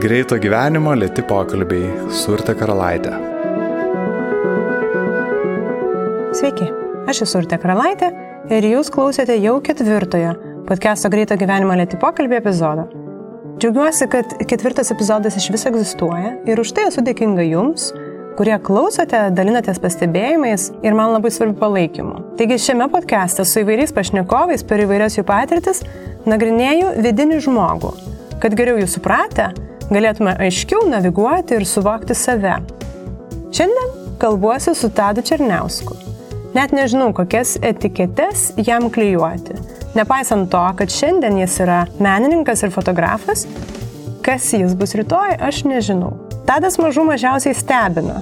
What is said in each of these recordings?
Greito gyvenimo lėti pokalbiai su Urte Karalaitė. Sveiki, aš esu Urte Karalaitė ir jūs klausėte jau ketvirtojo podcast'o Greito gyvenimo lėti pokalbiai epizodo. Džiaugiuosi, kad ketvirtas epizodas iš viso egzistuoja ir už tai esu dėkinga jums, kurie klausote, dalinatės pastebėjimais ir man labai svarbi palaikymu. Taigi šiame podcast'e su įvairiais pašnekovais per įvairias jų patirtis nagrinėju vidinį žmogų, kad geriau jų supratę galėtume aiškiau naviguoti ir suvokti save. Šiandien kalbuosi su Tadu Černiausku. Net nežinau, kokias etiketes jam klyjuoti. Nepaisant to, kad šiandien jis yra menininkas ir fotografas, kas jis bus rytoj, aš nežinau. Tadas mažų mažiausiai stebina.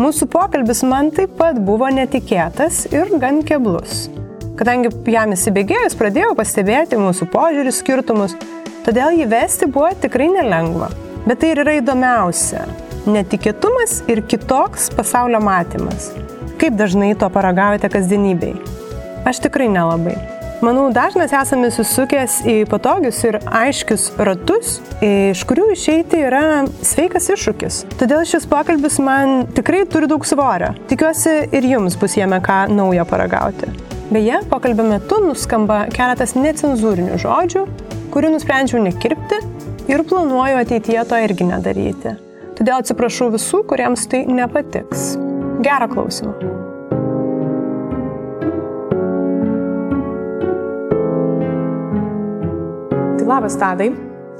Mūsų pokalbis man taip pat buvo netikėtas ir gan keblus. Kadangi jam įsibėgėjus pradėjau pastebėti mūsų požiūrį skirtumus, todėl jį vesti buvo tikrai nelengva. Bet tai ir yra įdomiausia - netikėtumas ir kitoks pasaulio matymas. Kaip dažnai to paragaujate kasdienybei? Aš tikrai nelabai. Manau, dažnas esame susukęs į patogius ir aiškius ratus, iš kurių išeiti yra sveikas iššūkis. Todėl šis pokalbis man tikrai turi daug svorio. Tikiuosi ir jums bus jame ką naujo paragauti. Beje, pokalbio metu nuskamba keletas necenzūrinių žodžių, kurių nusprendžiau nekirpti ir planuoju ateityje to irgi nedaryti. Todėl atsiprašau visų, kuriems tai nepatiks. Gerą klausimą. Tai labas, Tadai.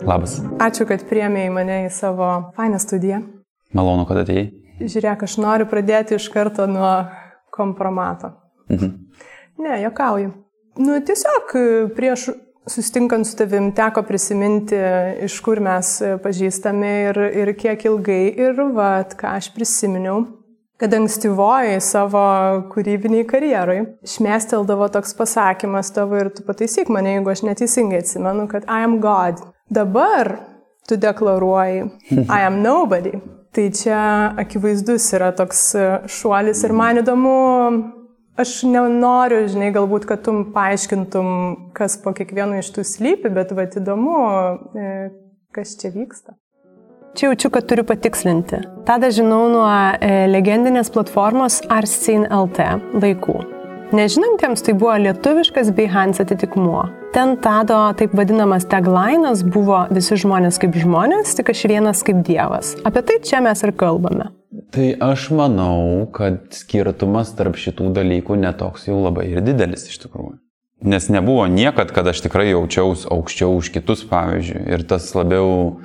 Labas. Ačiū, kad priemėjai mane į savo fainą studiją. Malonu, kad atėjai. Žiūrėk, aš noriu pradėti iš karto nuo kompromato. Mhm. Ne, jokauju. Nu, tiesiog prieš sustinkant su tavim teko prisiminti, iš kur mes pažįstame ir, ir kiek ilgai. Ir vad, ką aš prisiminiau, kad ankstyvoji savo kūrybiniai karjerai šmėsteldavo toks pasakymas tavo ir tu pataisyk mane, jeigu aš neteisingai atsimenu, kad I am God. Dabar tu deklaruoji I am nobody. Tai čia akivaizdus yra toks šuolis ir man įdomu, aš nenoriu, žinai, galbūt, kad tu paaiškintum, kas po kiekvieno iš tų slypi, bet va įdomu, e, kas čia vyksta. Čia jaučiu, kad turiu patikslinti. Tada žinau nuo e, legendinės platformos Arscene LT laikų. Nežinantiems tai buvo lietuviškas Behance atitikmuo. Ten Tado taip vadinamas taglinas buvo visi žmonės kaip žmonės, tik aš vienas kaip dievas. Apie tai čia mes ir kalbame. Tai aš manau, kad skirtumas tarp šitų dalykų netoks jau labai ir didelis iš tikrųjų. Nes nebuvo niekad, kad aš tikrai jaučiausi aukščiau už kitus, pavyzdžiui. Ir tas labiau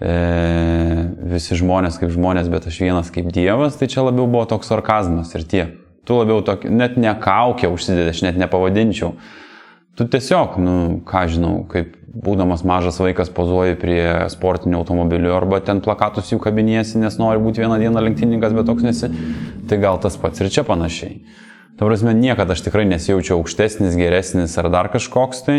e, visi žmonės kaip žmonės, bet aš vienas kaip Dievas, tai čia labiau buvo toks sarkazmas ir tie. Tu labiau tokį, net ne kaukę užsidėdė, aš net nepavadinčiau. Tu tiesiog, nu, ką žinau, kaip būdamas mažas vaikas pozuoji prie sportinio automobilio arba ten plakatus jų kabiniesi, nes nori būti vieną dieną lenktyninkas, bet toks nesi, tai gal tas pats ir čia panašiai. Ta prasme, niekada aš tikrai nesijaučiau aukštesnis, geresnis ar dar kažkoks tai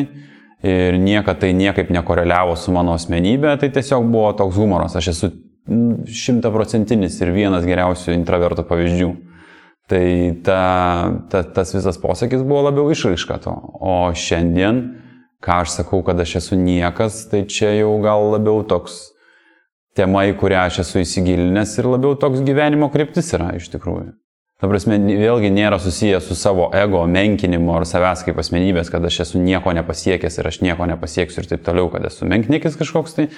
ir niekada tai niekaip nekoreliavo su mano asmenybė, tai tiesiog buvo toks humoras. Aš esu šimtaprocentinis ir vienas geriausių intravertų pavyzdžių. Tai ta, ta, tas visas posakis buvo labiau išraiška to. O šiandien, ką aš sakau, kad aš esu niekas, tai čia jau gal labiau toks tema, į kurią aš esu įsigilinęs ir labiau toks gyvenimo kryptis yra iš tikrųjų. Ta prasme, vėlgi nėra susijęs su savo ego menkinimu ar savęs kaip asmenybės, kad aš esu nieko nepasiekęs ir aš nieko nepasieksiu ir taip toliau, kad esu menknikis kažkoks, tai,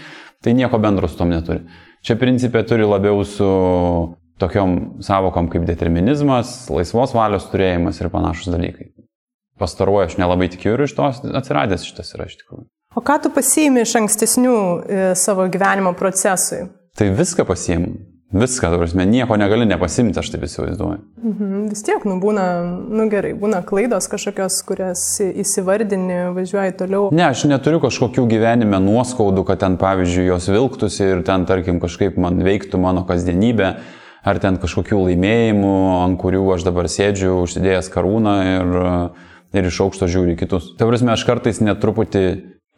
tai nieko bendro su tom neturi. Čia principė turi labiau su tokiom savokom kaip determinizmas, laisvos valios turėjimas ir panašus dalykai. Pastaruoju aš nelabai tikiu ir iš to atsiradęs šitas yra iš tikrųjų. O ką tu pasiimi iš ankstesnių e, savo gyvenimo procesui? Tai viską pasiimu. Viską, tu prasme, nieko negali nepasimti, aš taip įsivaizduoju. Mhm, vis tiek, nu, būna, nu gerai, būna klaidos kažkokios, kurias įsivardini, važiuoji toliau. Ne, aš neturiu kažkokių gyvenime nuoskaudų, kad ten, pavyzdžiui, jos vilktųsi ir ten, tarkim, kažkaip man veiktų mano kasdienybė, ar ten kažkokių laimėjimų, ant kurių aš dabar sėdžiu, užsidėjęs karūną ir, ir iš aukšto žiūri kitus. Tai prasme, aš kartais netruputį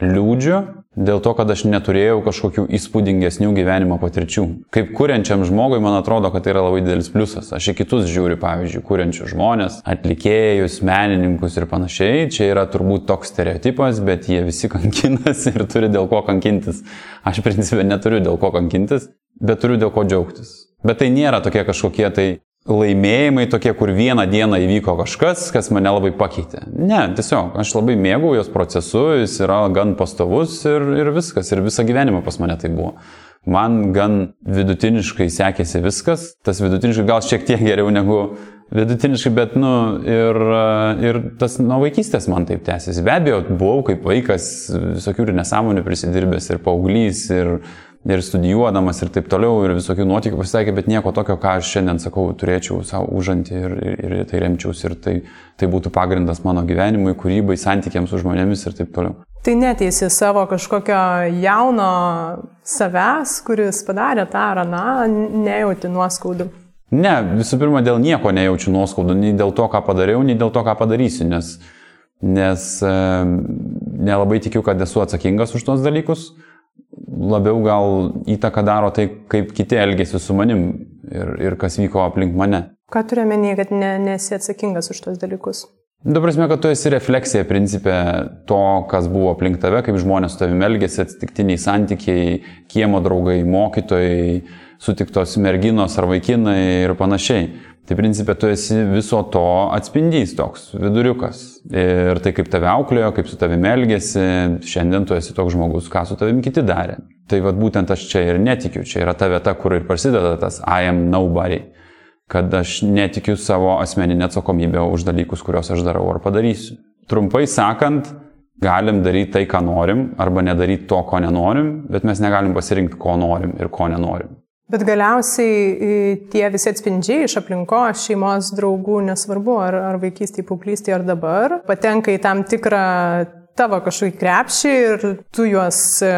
liūdžiu dėl to, kad aš neturėjau kažkokių įspūdingesnių gyvenimo patirčių. Kaip kuriančiam žmogui, man atrodo, kad tai yra labai didelis pliusas. Aš į kitus žiūriu, pavyzdžiui, kuriančių žmonės, atlikėjus, menininkus ir panašiai. Čia yra turbūt toks stereotipas, bet jie visi kankinasi ir turi dėl ko kankintis. Aš principė neturiu dėl ko kankintis, bet turiu dėl ko džiaugtis. Bet tai nėra tokie kažkokie tai laimėjimai tokie, kur vieną dieną įvyko kažkas, kas mane labai pakeitė. Ne, tiesiog aš labai mėgau jos procesu, jis yra gan pastovus ir, ir viskas, ir visą gyvenimą pas mane tai buvo. Man gan vidutiniškai sekėsi viskas, tas vidutiniškai gal šiek tiek geriau negu vidutiniškai, bet, nu, ir, ir tas nuo vaikystės man taip tęsiasi. Be abejo, buvau kaip vaikas visokių ir nesąmonių prisidirbęs, ir paauglys, ir ir studijuodamas ir taip toliau, ir visokių nuotykių pasitaikė, bet nieko tokio, ką aš šiandien sakau, turėčiau savo užantį ir, ir, ir tai remčiausi ir tai, tai būtų pagrindas mano gyvenimui, kūrybai, santykiams su žmonėmis ir taip toliau. Tai neteisi savo kažkokio jauno savęs, kuris padarė tą ar aną, nejauti nuoskaudų. Ne, visų pirma, dėl nieko nejaučiu nuoskaudų, nei dėl to, ką padariau, nei dėl to, ką padarysiu, nes, nes e, nelabai tikiu, kad esu atsakingas už tos dalykus labiau gal įtaką daro tai, kaip kiti elgesi su manim ir, ir kas vyko aplink mane. Ką turiu menį, kad ne, nesi atsakingas už tos dalykus? Du prasme, kad tu esi refleksija principė to, kas buvo aplink tave, kaip žmonės su tavimi elgesi, atsitiktiniai santykiai, kiemo draugai, mokytojai, sutiktos merginos ar vaikinai ir panašiai. Tai principė tu esi viso to atspindys toks, viduriukas. Ir tai kaip tave auklėjo, kaip su tavimi elgėsi, šiandien tu esi toks žmogus, ką su tavimi kiti darė. Tai vad būtent aš čia ir netikiu, čia yra ta vieta, kur ir prasideda tas I am nobody. Kad aš netikiu savo asmeninę atsakomybę už dalykus, kuriuos aš darau ar padarysiu. Trumpai sakant, galim daryti tai, ką norim, arba nedaryti to, ko nenorim, bet mes negalim pasirinkti, ko norim ir ko nenorim. Bet galiausiai tie visi atspindžiai iš aplinkos, šeimos, draugų, nesvarbu ar, ar vaikystėje, paauglystėje ar dabar, patenka į tam tikrą tavo kažkokį krepšį ir tu juos e,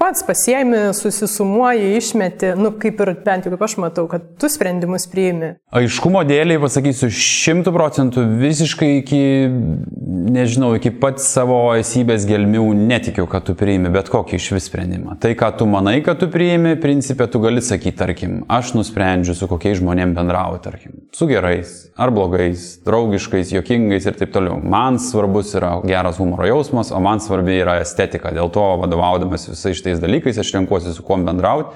pats pasiemi, susisumuoji, išmeti, nu kaip ir bent jau kaip aš matau, kad tu sprendimus priimi. Aiškumo dėliai pasakysiu šimtų procentų visiškai iki, nežinau, iki pat savo esybės gelmių netikiu, kad tu priimi bet kokį iš vis sprendimą. Tai, ką tu manai, kad tu priimi, principė tu gali sakyti, tarkim, aš nusprendžiu, su kokiais žmonėmis bendrauti, tarkim, su gerais ar blogais, draugiškais, jokingais ir taip toliau. Man svarbus yra geras humoro jausmas jausmas, o man svarbi yra estetika. Dėl to, vadovaudamas visais šitais dalykais, aš renkuosi su kuo bendrauti,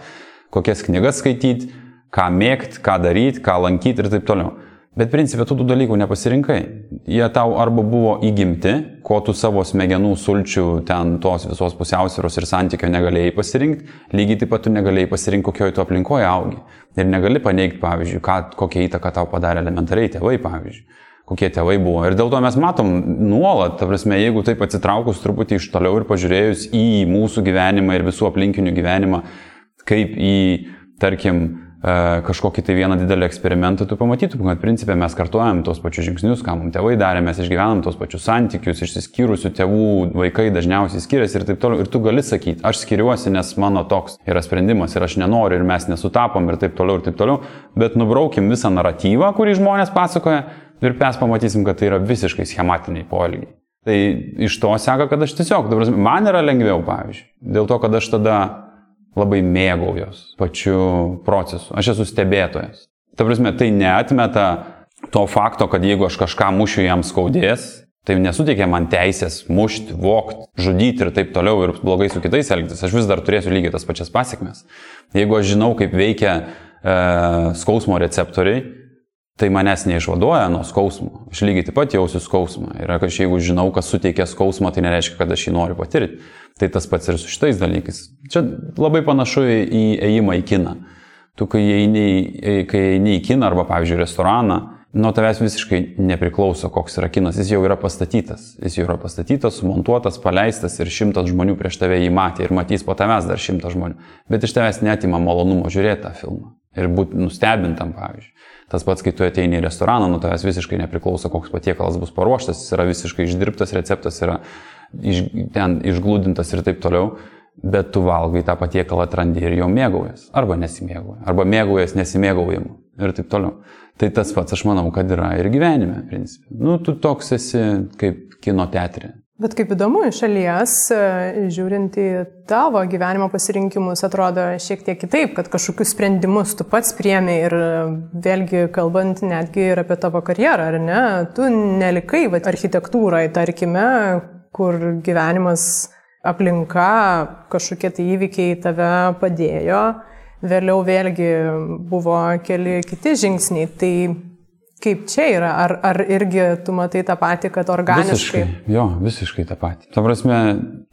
kokias knygas skaityti, ką mėgti, ką daryti, ką lankyti ir taip toliau. Bet principė tu tų dalykų nepasirinkai. Jie tau arba buvo įgimti, ko tu savo smegenų sulčių ten tos visos pusiausvėros ir santykio negalėjai pasirinkti, lygiai taip pat tu negalėjai pasirinkti, kokioje tu aplinkoje augi. Ir negali paneigti, pavyzdžiui, ką, kokią įtaką tau padarė elementariai tėvai, pavyzdžiui kokie tėvai buvo. Ir dėl to mes matom nuolat, ta prasme, jeigu taip atsitraukus truputį iš toliau ir pažiūrėjus į mūsų gyvenimą ir visų aplinkinių gyvenimą, kaip į, tarkim, e, kažkokį tai vieną didelį eksperimentą, tu pamatytum, kad principė mes kartuojam tos pačius žingsnius, ką mums tėvai darė, mes išgyvenam tos pačius santykius, išsiskyrusių tėvų vaikai dažniausiai skiriasi ir taip toliau. Ir tu gali sakyti, aš skiriuosi, nes mano toks yra sprendimas ir aš nenoriu ir mes nesutapom ir taip toliau ir taip toliau, bet nubraukim visą naratyvą, kurį žmonės pasakoja ir mes pamatysim, kad tai yra visiškai schematiniai poelgiai. Tai iš to seka, kad aš tiesiog, dabar, man yra lengviau, pavyzdžiui, dėl to, kad aš tada labai mėgaujos pačiu procesu. Aš esu stebėtojas. Ta prasme, tai neatmeta to fakto, kad jeigu aš kažką mušiu jam skaudės, tai nesuteikia man teisės mušti, vokti, žudyti ir taip toliau ir blogai su kitais elgtis. Aš vis dar turėsiu lygiai tas pačias pasiekmes. Jeigu aš žinau, kaip veikia e, skausmo receptoriai, tai manęs neišvaduoja nuo skausmo. Aš lygiai taip pat jausiu skausmą. Ir aš jeigu žinau, kas suteikia skausmą, tai nereiškia, kad aš jį noriu patirti. Tai tas pats ir su šitais dalykais. Čia labai panašu į ėjimą į kiną. Tu, kai eini, kai eini į kiną arba, pavyzdžiui, restoraną, nuo tavęs visiškai nepriklauso, koks yra kinas. Jis jau yra pastatytas. Jis jau yra pastatytas, sumontuotas, paleistas ir šimtas žmonių prieš tave jį matė ir matys po tavęs dar šimtas žmonių. Bet iš tavęs netima malonumo žiūrėti tą filmą ir būti nustebintam, pavyzdžiui. Tas pats, kai tu ateini į restoraną, nuo tavęs visiškai nepriklauso, koks patiekalas bus paruoštas, jis yra visiškai išdirbtas, receptas yra iš, ten išglūdintas ir taip toliau, bet tu valgai tą patiekalą atrandi ir jo mėgaujas, arba nesimėgauja, arba mėgaujas nesimėgaujimu ir taip toliau. Tai tas pats, aš manau, kad yra ir gyvenime, principė. Nu, tu toks esi kaip kino teatrė. Bet kaip įdomu, iš šalies, e, žiūrint į tavo gyvenimo pasirinkimus, atrodo šiek tiek kitaip, kad kažkokius sprendimus tu pats priemi ir e, vėlgi kalbant netgi ir apie tavo karjerą, ar ne, tu nelikai va, architektūrai, tarkime, kur gyvenimas, aplinka, kažkokie tai įvykiai tave padėjo, vėliau vėlgi buvo keli kiti žingsniai. Tai Kaip čia yra? Ar, ar irgi tu matai tą patį, kad organiškai? Visiškai, jo, visiškai tą patį. Ta prasme,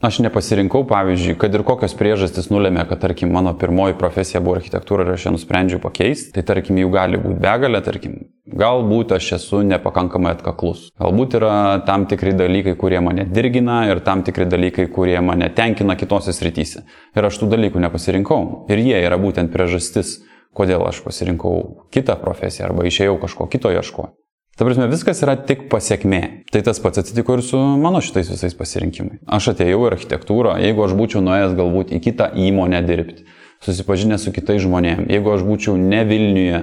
aš nepasirinkau, pavyzdžiui, kad ir kokios priežastys nulėmė, kad, tarkim, mano pirmoji profesija buvo architektūra ir aš ją nusprendžiau pakeisti, tai, tarkim, jų gali būti begalė, tarkim, galbūt aš esu nepakankamai atkaklus. Galbūt yra tam tikri dalykai, kurie mane dirgina ir tam tikri dalykai, kurie mane tenkina kitose srityse. Ir aš tų dalykų nepasirinkau. Ir jie yra būtent priežastis kodėl aš pasirinkau kitą profesiją arba išėjau kažko kito ieškoti. Ta prasme, viskas yra tik pasiekmė. Tai tas pats atsitiko ir su mano šitais visais pasirinkimais. Aš atėjau į architektūrą, jeigu aš būčiau nuėjęs galbūt į kitą įmonę dirbti, susipažinęs su kitais žmonėmis, jeigu aš būčiau ne Vilniuje,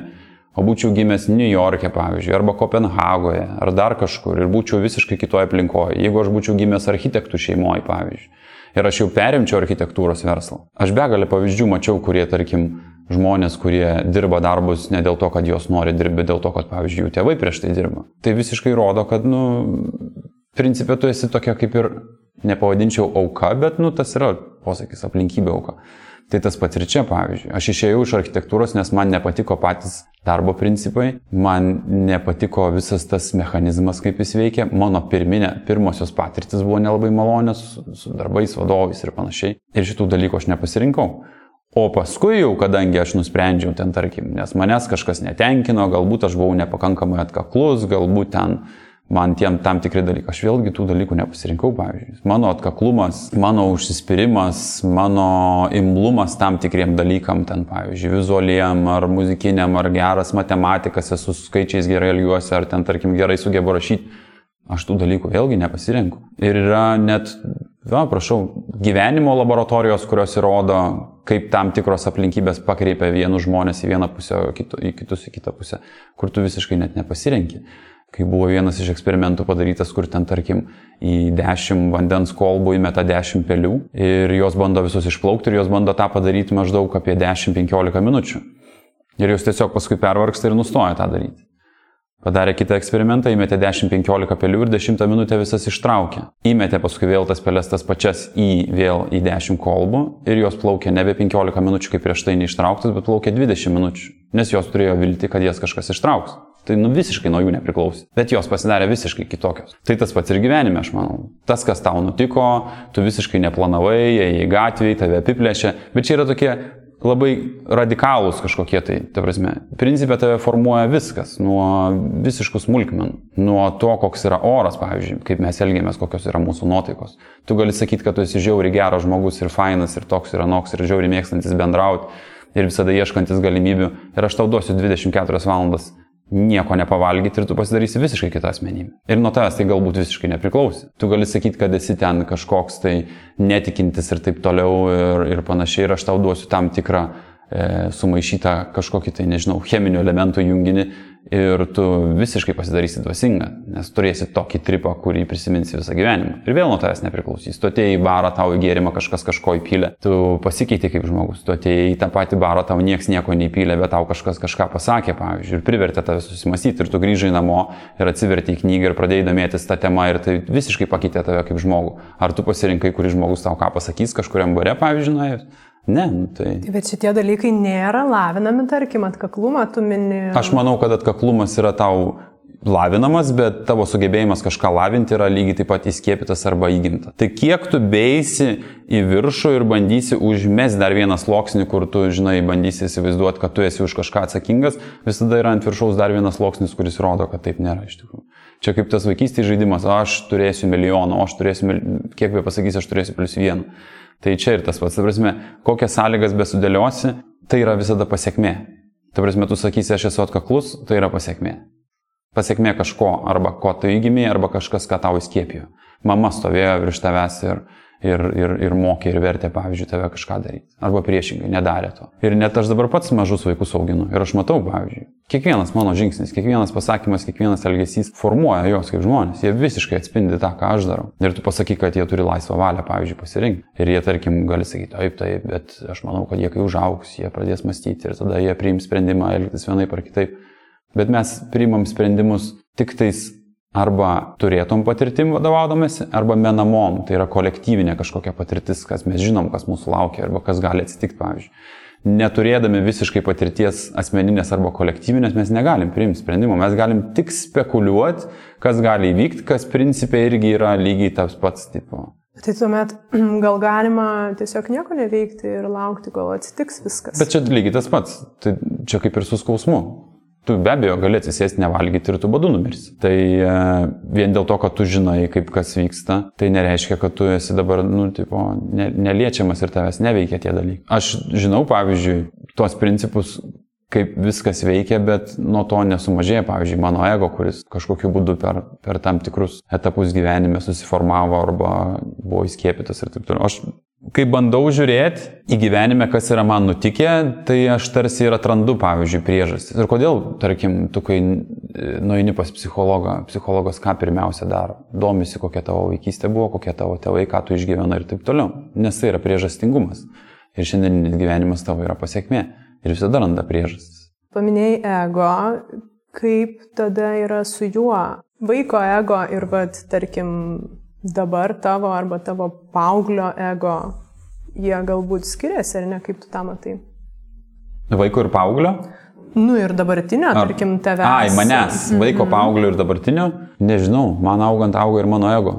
o būčiau gimęs New York'e, pavyzdžiui, arba Kopenhagoje, ar dar kažkur ir būčiau visiškai kitoje aplinkoje, jeigu aš būčiau gimęs architektų šeimoje, pavyzdžiui, ir aš jau perimčiau architektūros verslą. Aš begalę pavyzdžių mačiau, kurie, tarkim, žmonės, kurie dirba darbus ne dėl to, kad jos nori dirbti, dėl to, kad, pavyzdžiui, jų tėvai prieš tai dirba. Tai visiškai rodo, kad, nu, principė tu esi tokia kaip ir, nepavadinčiau auka, bet, nu, tas yra posakis aplinkybė auka. Tai tas pats ir čia, pavyzdžiui. Aš išėjau iš architektūros, nes man nepatiko patys darbo principai, man nepatiko visas tas mechanizmas, kaip jis veikia. Mano pirminė, pirmosios patirtis buvo nelabai malonės su, su darbais, vadovais ir panašiai. Ir šitų dalykų aš nepasirinkau. O paskui jau, kadangi aš nusprendžiau ten, tarkim, nes manęs kažkas netenkino, galbūt aš buvau nepakankamai atkaklus, galbūt ten man tiem tam tikri dalykai. Aš vėlgi tų dalykų nepasirinkau, pavyzdžiui. Mano atkaklumas, mano užsispyrimas, mano imlumas tam tikriem dalykam, ten, pavyzdžiui, vizualiem ar muzikiniam, ar geras matematikas, esu skaičiais gerai elgiuosi, ar ten, tarkim, gerai sugebu rašyti. Aš tų dalykų vėlgi nepasirinku. Ir yra net, va, prašau, gyvenimo laboratorijos, kurios įrodo, kaip tam tikros aplinkybės pakreipia vienus žmonės į vieną pusę, o į kitus į kitą pusę, kur tu visiškai net nepasirenki. Kai buvo vienas iš eksperimentų padarytas, kur ten, tarkim, į 10 vandens kolbų įmeta 10 pelių ir jos bando visus išplaukti ir jos bando tą padaryti maždaug apie 10-15 minučių. Ir jos tiesiog paskui pervargsta ir nustoja tą daryti. Padarė kitą eksperimentą, įmetė 10-15 pelių ir 10 minutę visas ištraukė. Įmetė paskui vėl tas pelės tas pačias į vėl į 10 kolbų ir jos plaukė nebe 15 minučių kaip prieš tai neištrauktas, bet plaukė 20 minučių, nes jos turėjo vilti, kad jas kažkas ištrauks. Tai nu visiškai nuo jų nepriklausė. Bet jos pasidarė visiškai kitokios. Tai tas pats ir gyvenime, aš manau. Tas, kas tau nutiko, tu visiškai neplanavai, ėjai į gatvį, tave apiplėšė. Bet čia yra tokie labai radikalūs kažkokie tai, ta prasme, principė tave formuoja viskas, nuo visiškų smulkmenų, nuo to, koks yra oras, pavyzdžiui, kaip mes elgiamės, kokios yra mūsų nuotaikos. Tu gali sakyti, kad tu esi žiauri geras žmogus ir fainas ir toks ir anoks ir žiauri mėgstantis bendrauti ir visada ieškantis galimybių ir aš tau duosiu 24 valandas nieko nepavalgyti ir tu pasidarysi visiškai kitą asmenybę. Ir nuo tavęs tai galbūt visiškai nepriklauso. Tu gali sakyti, kad esi ten kažkoks tai netikintis ir taip toliau ir, ir panašiai ir aš tau duosiu tam tikrą sumaišytą kažkokį tai, nežinau, cheminių elementų junginį ir tu visiškai pasidarysi dvasinga, nes turėsi tokį tripą, kurį prisiminsi visą gyvenimą. Ir vėl nuo tavęs nepriklausys. Tu atėjai į barą, tau į gėrimą kažkas kažko įpylė, tu pasikeiti kaip žmogus, tu atėjai į tą patį barą, tau niekas nieko neįpylė, bet tau kažkas kažką pasakė, pavyzdžiui, ir privertė tave susimastyti, ir tu grįžai namo ir atsiverti į knygą ir pradėjai domėtis tą temą ir tai visiškai pakeitė tave kaip žmogų. Ar tu pasirinkai, kuris žmogus tau ką pasakys kažkuriam bare, pavyzdžiui, nuėjus? Ne, nu, tai. Bet šitie dalykai nėra lavinami, tarkim, atkaklumą tu mini. Aš manau, kad atkaklumas yra tau lavinamas, bet tavo sugebėjimas kažką lavinti yra lygiai taip pat įskiepytas arba įgimta. Tai kiek tu beisi į viršų ir bandysi užmest dar vieną sloksnį, kur tu, žinai, bandysi įsivaizduoti, kad tu esi už kažką atsakingas, visada yra ant viršaus dar vienas sloksnis, kuris rodo, kad taip nėra iš tikrųjų. Čia kaip tas vaikystės žaidimas, aš turėsiu milijoną, o aš turėsiu, kiek be pasakysi, aš turėsiu plus vieną. Tai čia ir tas pats, ta prasme, kokias sąlygas besudėliosi, tai yra visada pasiekmė. Ta prasme, tu sakysi, aš esu atkaklus, tai yra pasiekmė. Pasiekmė kažko, arba ko tu įgimiai, arba kažkas, ką tau įskiepijo. Mama stovėjo virš tavęs ir, ir, ir, ir mokė ir vertė, pavyzdžiui, tave kažką daryti. Arba priešingai, nedarė to. Ir net aš dabar pats mažus vaikus auginu. Ir aš matau, pavyzdžiui, kiekvienas mano žingsnis, kiekvienas pasakymas, kiekvienas elgesys formuoja juos kaip žmonės. Jie visiškai atspindi tą, ką aš darau. Ir tu pasaky, kad jie turi laisvą valią, pavyzdžiui, pasirinkti. Ir jie, tarkim, gali sakyti, taip, taip, bet aš manau, kad jie kai užaugs, jie pradės mąstyti ir tada jie priims sprendimą elgtis vienaip ar kitaip. Bet mes priimam sprendimus tik tais arba turėtom patirtim vadovaudomėsi, arba menamom, tai yra kolektyvinė kažkokia patirtis, kas mes žinom, kas mūsų laukia, arba kas gali atsitikti, pavyzdžiui. Neturėdami visiškai patirties asmeninės arba kolektyvinės, mes negalim priimti sprendimo, mes galim tik spekuliuoti, kas gali įvykti, kas principiai irgi yra lygiai tas pats tipo. Tai tuomet gal galima tiesiog nieko neveikti ir laukti, kol atsitiks viskas. Bet čia lygiai tas pats, tai čia kaip ir su skausmu tu be abejo gali atsisėsti nevalgyti ir tu badu numirsi. Tai e, vien dėl to, kad tu žinai, kaip kas vyksta, tai nereiškia, kad tu esi dabar, nu, tipo, ne, neliečiamas ir tavęs neveikia tie dalykai. Aš žinau, pavyzdžiui, tuos principus, kaip viskas veikia, bet nuo to nesumažėja, pavyzdžiui, mano ego, kuris kažkokiu būdu per, per tam tikrus etapus gyvenime susiformavo arba buvo įskiepytas ir taip toliau. Aš kai bandau žiūrėti į gyvenime, kas yra man nutikę, tai aš tarsi ir atrandu, pavyzdžiui, priežastis. Ir kodėl, tarkim, tu kai nueini pas psichologą, psichologas ką pirmiausia daro? Domisi, kokia tavo vaikystė buvo, kokie tavo tėvai, ką tu išgyvenai ir taip toliau. Nes tai yra priežastingumas. Ir šiandieninis gyvenimas tavo yra pasiekmė. Ir visada randa priežastis. Paminėjai ego, kaip tada yra su juo? Vaiko ego ir, vad, tarkim, dabar tavo arba tavo paauglio ego, jie galbūt skiriasi, ar ne, kaip tu tą matai? Vaiko ir paauglio? Nu ir dabartinio, ar... tarkim, tavęs. Ai, manęs, vaiko, mm -hmm. paauglio ir dabartinio, nežinau, man augant auga ir mano ego.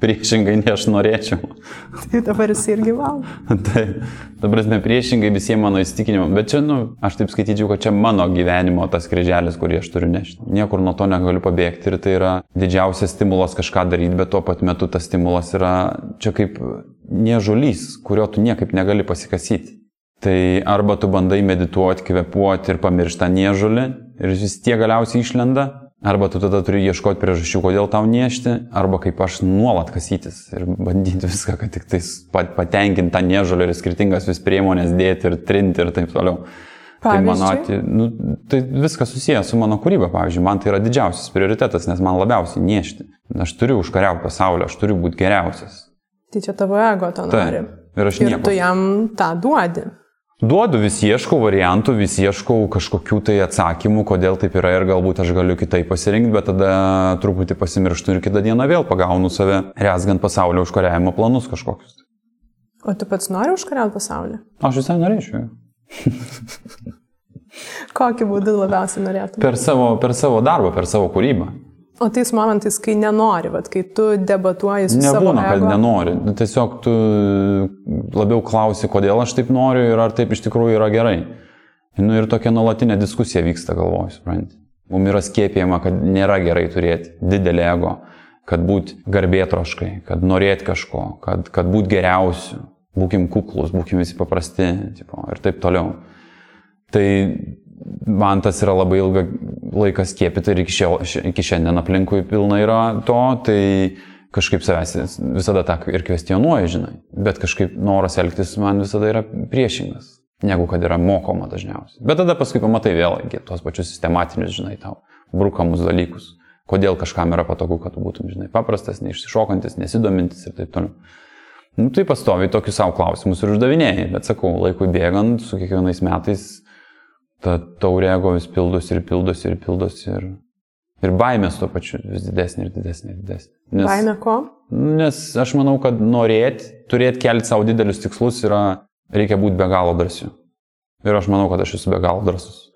Priešingai, nei aš norėčiau. Tai dabar jis irgi valgo. Taip, dabar mes priešingai visiems mano įsitikinimam, bet čia, nu, aš taip skaityčiau, kad čia mano gyvenimo tas kryželis, kurį aš turiu nešti. Niekur nuo to negaliu pabėgti ir tai yra didžiausias stimulas kažką daryti, bet tuo pat metu tas stimulas yra čia kaip niežulys, kurio tu niekaip negali pasikasyti. Tai arba tu bandai medituoti, kvepuoti ir pamiršti tą niežulį ir jis vis tiek galiausiai išlenda, Arba tu tada turi ieškoti priežasčių, kodėl tau niešti, arba kaip aš nuolat kasytis ir bandyti viską, kad tik tais patenkinti tą nežolį ir skirtingas vis priemonės dėti ir trinti ir taip toliau. Pavyzdžiui? Tai, mano, tai, nu, tai viskas susijęs su mano kūryba, pavyzdžiui, man tai yra didžiausias prioritetas, nes man labiausiai niešti. Aš turiu užkariauti pasaulio, aš turiu būti geriausias. Tai čia tavo ego to nori. Taip. Ir aš ir nieko. tu jam tą duodi. Duodu vis ieškau variantų, vis ieškau kažkokių tai atsakymų, kodėl taip yra ir galbūt aš galiu kitaip pasirinkti, bet tada truputį pasimirštu ir kitą dieną vėl pagaunu save, resgant pasaulio užkariavimo planus kažkokius. O tu pats nori užkariauti pasaulį? Aš visai norėčiau. Kokį būdų labiausiai norėtum? Per savo, per savo darbą, per savo kūrybą. O tais momentais, kai nenori, vat, kai tu debatuoji su Nebūna, savo ego. kad nenori. Nu, Tiesiog tu labiau klausi, kodėl aš taip noriu ir ar taip iš tikrųjų yra gerai. Nu, ir tokia nuolatinė diskusija vyksta galvoj, supranti. Mums yra skiepijama, kad nėra gerai turėti didelį ego, kad būti garbėtroškai, kad norėti kažko, kad, kad būti geriausiu, būkim kuklus, būkim visi paprasti tipo, ir taip toliau. Tai man tas yra labai ilga laikas skiepyti ir iki, šio, iki šiandien aplinkui pilna yra to, tai kažkaip savęs visada tą ir kvestionuoju, žinai, bet kažkaip noras elgtis man visada yra priešingas, negu kad yra mokoma dažniausiai. Bet tada paskui pamatai vėl tuos pačius sistematinius, žinai, tau brukamus dalykus, kodėl kažkam yra patogu, kad tu būtum, žinai, paprastas, neišsišokantis, nesidomintis ir taip toliau. Nu, tai pastoviai tokius savo klausimus ir uždavinėjai, bet sakau, laikui bėgant, su kiekvienais metais ta taurė ego vis pildosi ir pildosi ir pildosi ir, ir baimės tuo pačiu vis didesnė ir didesnė ir didesnė. Nes, Baimė ko? Nes aš manau, kad norėti, turėti kelti savo didelius tikslus yra, reikia būti be galo drąsiu. Ir aš manau, kad aš esu be galo drąsus.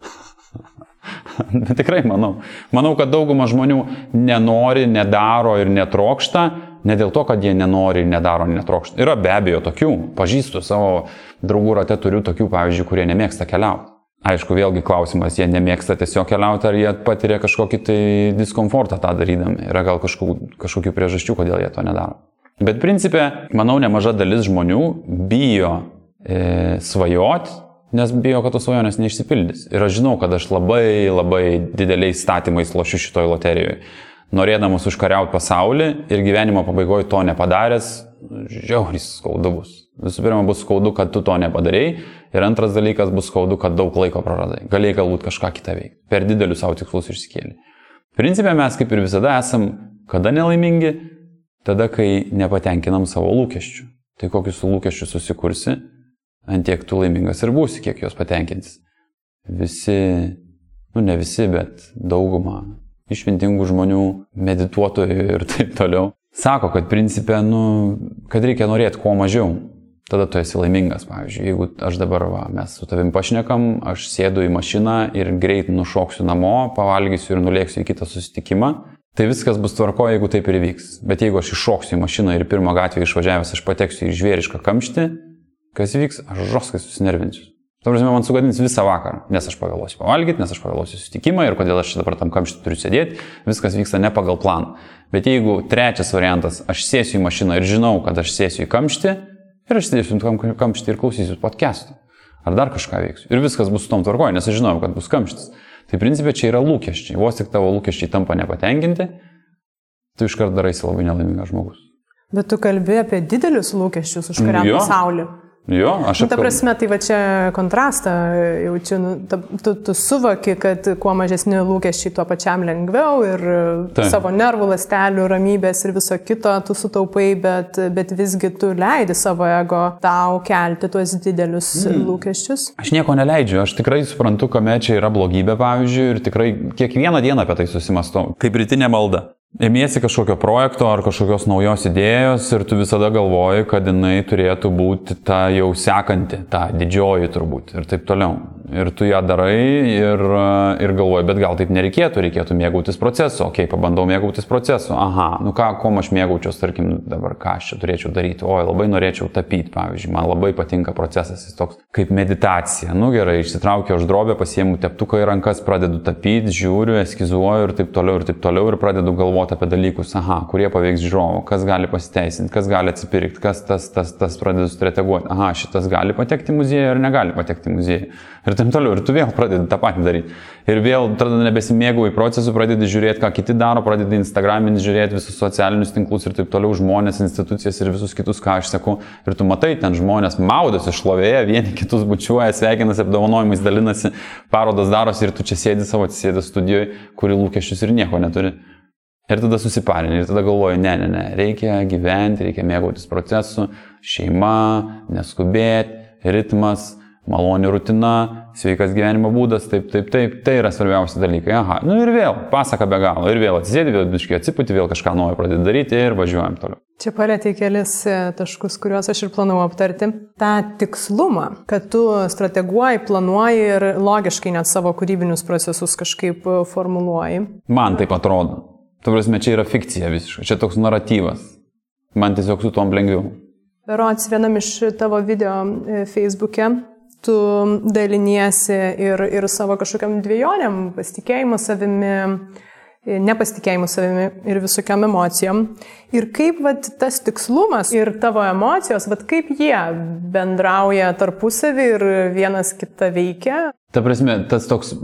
Tikrai manau. Manau, kad dauguma žmonių nenori, nedaro ir netrokšta, ne dėl to, kad jie nenori, nedaro, netrokšta. Yra be abejo tokių, pažįstu savo draugų rate, turiu tokių, pavyzdžiui, kurie nemėgsta keliauti. Aišku, vėlgi klausimas, jie nemėgsta tiesiog keliauti, ar jie patiria kažkokį tai diskomfortą tą darydami. Yra gal kažkokių, kažkokių priežasčių, kodėl jie to nedaro. Bet principė, manau, nemaža dalis žmonių bijo e, svajoti, nes bijo, kad tos svajonės neišsipildys. Ir aš žinau, kad aš labai labai dideliais statymais lošiu šitoj loterijoje. norėdamas užkariauti pasaulį ir gyvenimo pabaigoje to nepadaręs, žiauriai skaudu bus. Visų pirma, bus skaudu, kad tu to nepadarėjai ir antras dalykas bus skaudu, kad daug laiko praradai. Galėjai galbūt kažką kitą veikti. Per didelius savo tikslus išsikėlė. Principė mes kaip ir visada esam kada nelaimingi, tada, kai nepatenkinam savo lūkesčių. Tai kokius lūkesčius susikursi, ant tiek tu laimingas ir būsi, kiek juos patenkintis. Visi, nu ne visi, bet dauguma išmintingų žmonių, medituotojų ir taip toliau, sako, kad principė, nu, kad reikia norėti kuo mažiau. Tada tu esi laimingas, pavyzdžiui, jeigu aš dabar, va, mes su tavim pašnekam, aš sėdu į mašiną ir greit nušoksiu namo, pavalgysiu ir nulėksiu į kitą susitikimą, tai viskas bus tvarko, jeigu taip ir vyks. Bet jeigu aš iššoksiu į mašiną ir pirmą gatvę išvažiavęs aš pateksiu į žvėrišką kamštį, kas vyks, aš žoskai susinervinsiu. Tuo prasme, man sugadins visą vakarą, nes aš pavėluosiu pavalgyti, nes aš pavėluosiu susitikimą ir kodėl aš dabar tam kamštį turiu sėdėti, viskas vyksta ne pagal planą. Bet jeigu trečias variantas, aš sėsiu į mašiną ir žinau, kad aš sėsiu į kamštį ir aš sėdėsiu tam kamštį ir klausysiu podcastų. Ar dar kažką veiksiu. Ir viskas bus su tom tvarkoje, nes aš žinau, kad bus kamštis. Tai principė čia yra lūkesčiai. Vos tik tavo lūkesčiai tampa nepatenkinti, tu iškart daraisi labai nelaimingas žmogus. Bet tu kalbi apie didelius lūkesčius už kurią Jo. pasaulį. Jo, aš Nu, ta prasme, tai va čia kontrastą jaučiu. Nu, ta, tu, tu suvoki, kad kuo mažesni lūkesčiai, tuo pačiam lengviau ir. Taip. savo nervų, lastelių, ramybės ir viso kito tu sutaupai, bet, bet visgi tu leidi savo ego tau kelti tuos didelius mm. lūkesčius. Aš nieko neleidžiu, aš tikrai suprantu, kame čia yra blogybė, pavyzdžiui, ir tikrai kiekvieną dieną apie tai susimastau. Kaip rytinė malda. Ėmiesi kažkokio projekto ar kažkokios naujos idėjos ir tu visada galvoji, kad jinai turėtų būti ta jau sekanti, ta didžioji turbūt ir taip toliau. Ir tu ją darai ir, ir galvoji, bet gal taip nereikėtų, reikėtų mėgautis procesu. Ok, pabandau mėgautis procesu. Aha, nu ką, ko aš mėgaučiaus, tarkim, dabar ką aš čia turėčiau daryti. Oi, labai norėčiau tapyti, pavyzdžiui, man labai patinka procesas, jis toks kaip meditacija. Nu gerai, išsitraukiu aš drobę, pasiemu teptuką į rankas, pradedu tapyti, žiūriu, eskizuoju ir taip toliau, ir taip toliau, ir pradedu galvoti apie dalykus, aha, kurie paveiks žiūrovą, kas gali pasiteisinti, kas gali atsipirkti, kas tas, tas, tas pradedu strateguoti, aha, šitas gali patekti muziejų ar negali patekti muziejų. Ir taip toliau, ir tu vėl pradedi tą patį daryti. Ir vėl tada nebesimėgauji procesų, pradedi žiūrėti, ką kiti daro, pradedi Instagraminį žiūrėti visus socialinius tinklus ir taip toliau, žmonės, institucijas ir visus kitus, ką aš sakau. Ir tu matai, ten žmonės maudosi šlovėje, vieni kitus bučiuoja, sveikinasi, apdovanojimais dalinasi, parodas darosi ir tu čia sėdi savo atsisėdęs studijoje, kuri lūkesčius ir nieko neturi. Ir tada susiparini, ir tada galvoju, ne, ne, ne, reikia gyventi, reikia mėgautis procesu, šeima, neskubėti, ritmas, maloni rutina, sveikas gyvenimo būdas, taip, taip, taip, tai yra svarbiausi dalykai. Aha, nu ir vėl, pasaka be galo, ir vėl atsisėdi, vėl biškai atsipūti, vėl kažką naujo pradedi daryti ir važiuojam toliau. Čia palėtė kelis e, taškus, kuriuos aš ir planau aptarti. Ta tikslumą, kad tu strateguoji, planuoji ir logiškai net savo kūrybinius procesus kažkaip e, formuluoji. Man taip atrodo. Tu prasme, čia yra fikcija visiškai, čia toks naratyvas. Man tiesiog su tom lengviau. Berots vienam iš tavo video e, Facebook'e tu daliniesi ir, ir savo kažkokiam dviejonėm, pasitikėjimu savimi, nepasitikėjimu savimi ir visokiam emocijom. Ir kaip vat, tas tikslumas ir tavo emocijos, vat, kaip jie bendrauja tarpusavį ir vienas kitą veikia. Ta prasme, tas toks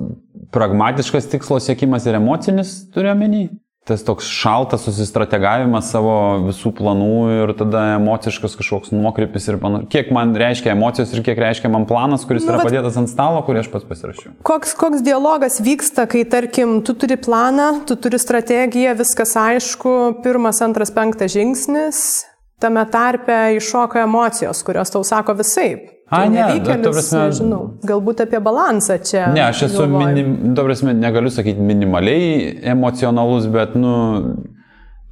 pragmatiškas tikslo siekimas ir emocinis turiu omeny. Tas toks šaltas susistrategavimas savo visų planų ir tada emociškas kažkoks nuokrypis ir panašiai. Kiek man reiškia emocijos ir kiek reiškia man planas, kuris Nu, yra vat- padėtas ant stalo, kurį aš pats pasirašiau. Koks, koks dialogas vyksta, kai, tarkim, tu turi planą, tu turi strategiją, viskas aišku, pirmas, antras, penktas žingsnis, tame tarpe iššoka emocijos, kurios tau sako visai. Ai, ne, nevykėlis, ta prasme- nežinau, galbūt apie balansą čia. Ne, aš esu, galvoju. minim, ta prasme, negaliu sakyti minimaliai emocionalus, bet, nu,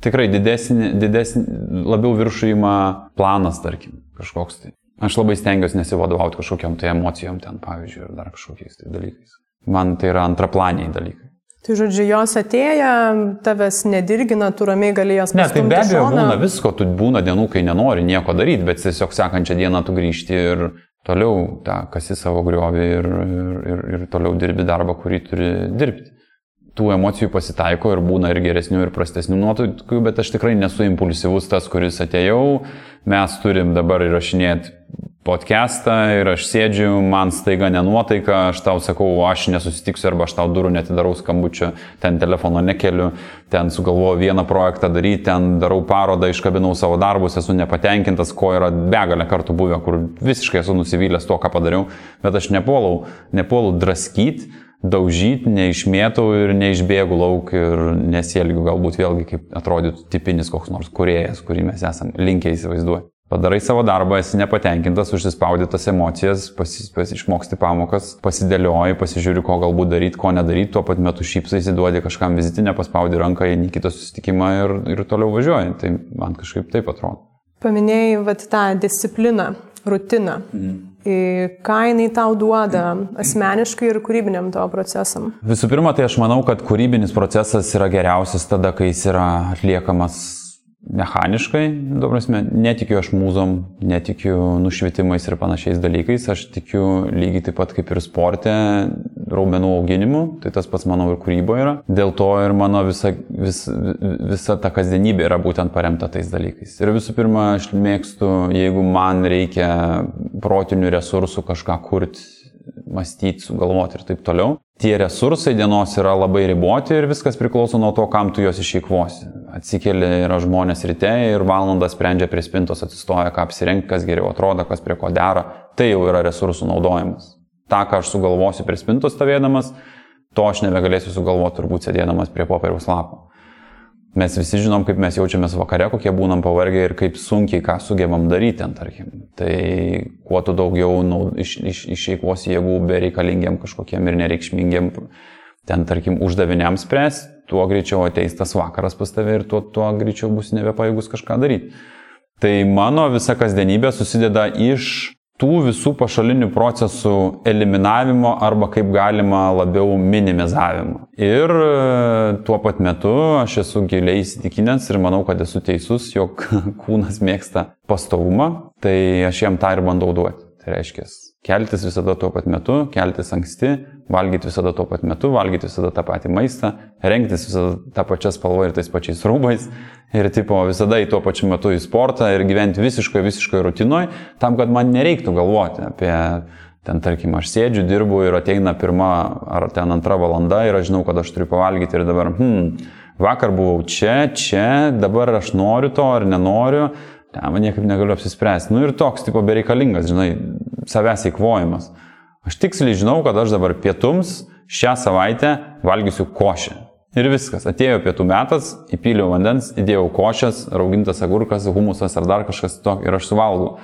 tikrai didesnį, didesnį labiau viršų ima planas, tarkim, kažkoks tai. Aš labai stengiuosi nesivadovauti kažkokiam tai emocijom ten, pavyzdžiui, ir dar kažkokiais tai dalykais. Man tai yra antraplaniai dalykai. Tai žodžiu, jos atėję, tavęs nedirgina, tu ramiai galėjai Ne, tai be abejo šoną. būna visko, tu būna dienų, kai nenori nieko daryti, bet tiesiog sekančią dieną tu grįžti ir toliau tą kasi savo griovį ir, ir, ir, ir toliau dirbi darbą, kurį turi dirbti. Tų emocijų pasitaiko ir būna ir geresnių, ir prastesnių nuotaikų, bet aš tikrai nesu impulsyvus tas, kuris atėjau, mes turim dabar įrašinėti podcastą ir aš sėdžiu, man staiga nenuotaika, aš tau sakau, aš nesusitiksiu arba aš tau durų netidarau skambučio, ten telefono nekeliu, ten sugalvoju vieną projektą daryti, ten darau parodą, iškabinau savo darbus, esu nepatenkintas, ko yra begalę kartų buvę, kur visiškai esu nusivylęs to, ką padariau, bet aš nepuolau, nepuolau draskyti daužyti, neišmėtau ir neišbėgu lauk ir nesielgiu galbūt vėlgi kaip atrodytų tipinis koks nors kuriejas, kurį mes esame linkę įsivaizduoti. Padarai savo darbą, esi nepatenkintas, užsispaudytas emocijas, pasi, pasi, išmoksti pamokas, pasidėlioji, pasižiūri, ko galbūt daryti, ko nedaryti, tuo pat metu šypsai, įsiduodi kažkam vizitinę, paspaudi ranką į kitą susitikimą ir, ir toliau važiuoji. Tai man kažkaip taip atrodo. Paminėjai vat, tą discipliną, rutiną. Mm. Ką jinai tau duoda asmeniškai ir kūrybiniam tavo procesam? Visų pirma, tai aš manau, kad kūrybinis procesas yra geriausias tada, kai jis yra atliekamas mechaniškai, prasme, netikiu aš mūzom, netikiu nušvitimais ir panašiais dalykais, aš tikiu lygiai taip pat kaip ir sporte raumenų auginimu, tai tas pats mano ir kūryboje yra. Dėl to ir mano visa, vis, visa ta kasdienybė yra būtent paremta tais dalykais. Ir visų pirma, aš mėgstu, jeigu man reikia protinių resursų kažką kurti, mąstyti, sugalvoti ir taip toliau. Tie resursai dienos yra labai riboti ir viskas priklauso nuo to, kam tu juos išeikvosi. Atsikeli yra žmonės ryte ir valandą sprendžia prie spintos, atsistoja, ką apsirengti, kas geriau atrodo, kas prie ko dera. Tai jau yra resursų naudojimas. Ta, ką aš sugalvosiu prie spintos stovėdamas, to aš nebegalėsiu sugalvoti turbūt sėdėdamas prie popieriaus lapo. Mes visi žinom, kaip mes jaučiamės vakare, kokie būnam pavargę ir kaip sunkiai ką sugebam daryti ten, tarkim. Tai kuo tu daugiau nu, iš, iš, išeikvosi jėgų bereikalingiam kažkokiem ir nereikšmingiam, ten, tarkim, uždaviniams spręs, tuo greičiau ateis tas vakaras pas tave ir tuo, tuo greičiau bus nebepajėgus kažką daryti. Tai mano visa kasdienybė susideda iš tų visų pašalinių procesų eliminavimo arba kaip galima labiau minimizavimo. Ir e, tuo pat metu aš esu giliai įsitikinęs ir manau, kad esu teisus, jog kūnas mėgsta pastovumą, tai aš jam tą ir bandau duoti. Tai reiškia, keltis visada tuo pat metu, keltis anksti, valgyti visada tuo pat metu, valgyti visada tą patį maistą, rengtis visada tą pačią spalvą ir tais pačiais rūbais ir tipo visada į tuo pačiu metu į sportą ir gyventi visiškai, visiškai rutinoje, tam, kad man nereiktų galvoti apie ten, tarkim, aš sėdžiu, dirbu ir ateina pirma ar ten antra valanda ir aš žinau, kad aš turiu pavalgyti ir dabar, hmm, vakar buvau čia, čia, dabar aš noriu to ar nenoriu, ten man niekaip negaliu apsispręsti. Nu ir toks, tipo, bereikalingas, žinai, savęs įkvojimas. Aš tiksliai žinau, kad aš dabar pietums šią savaitę valgysiu košę. Ir viskas. Atėjo pietų metas, įpyliau vandens, įdėjau košės, raugintas agurkas, humusas ar dar kažkas tokio ir aš suvalgau.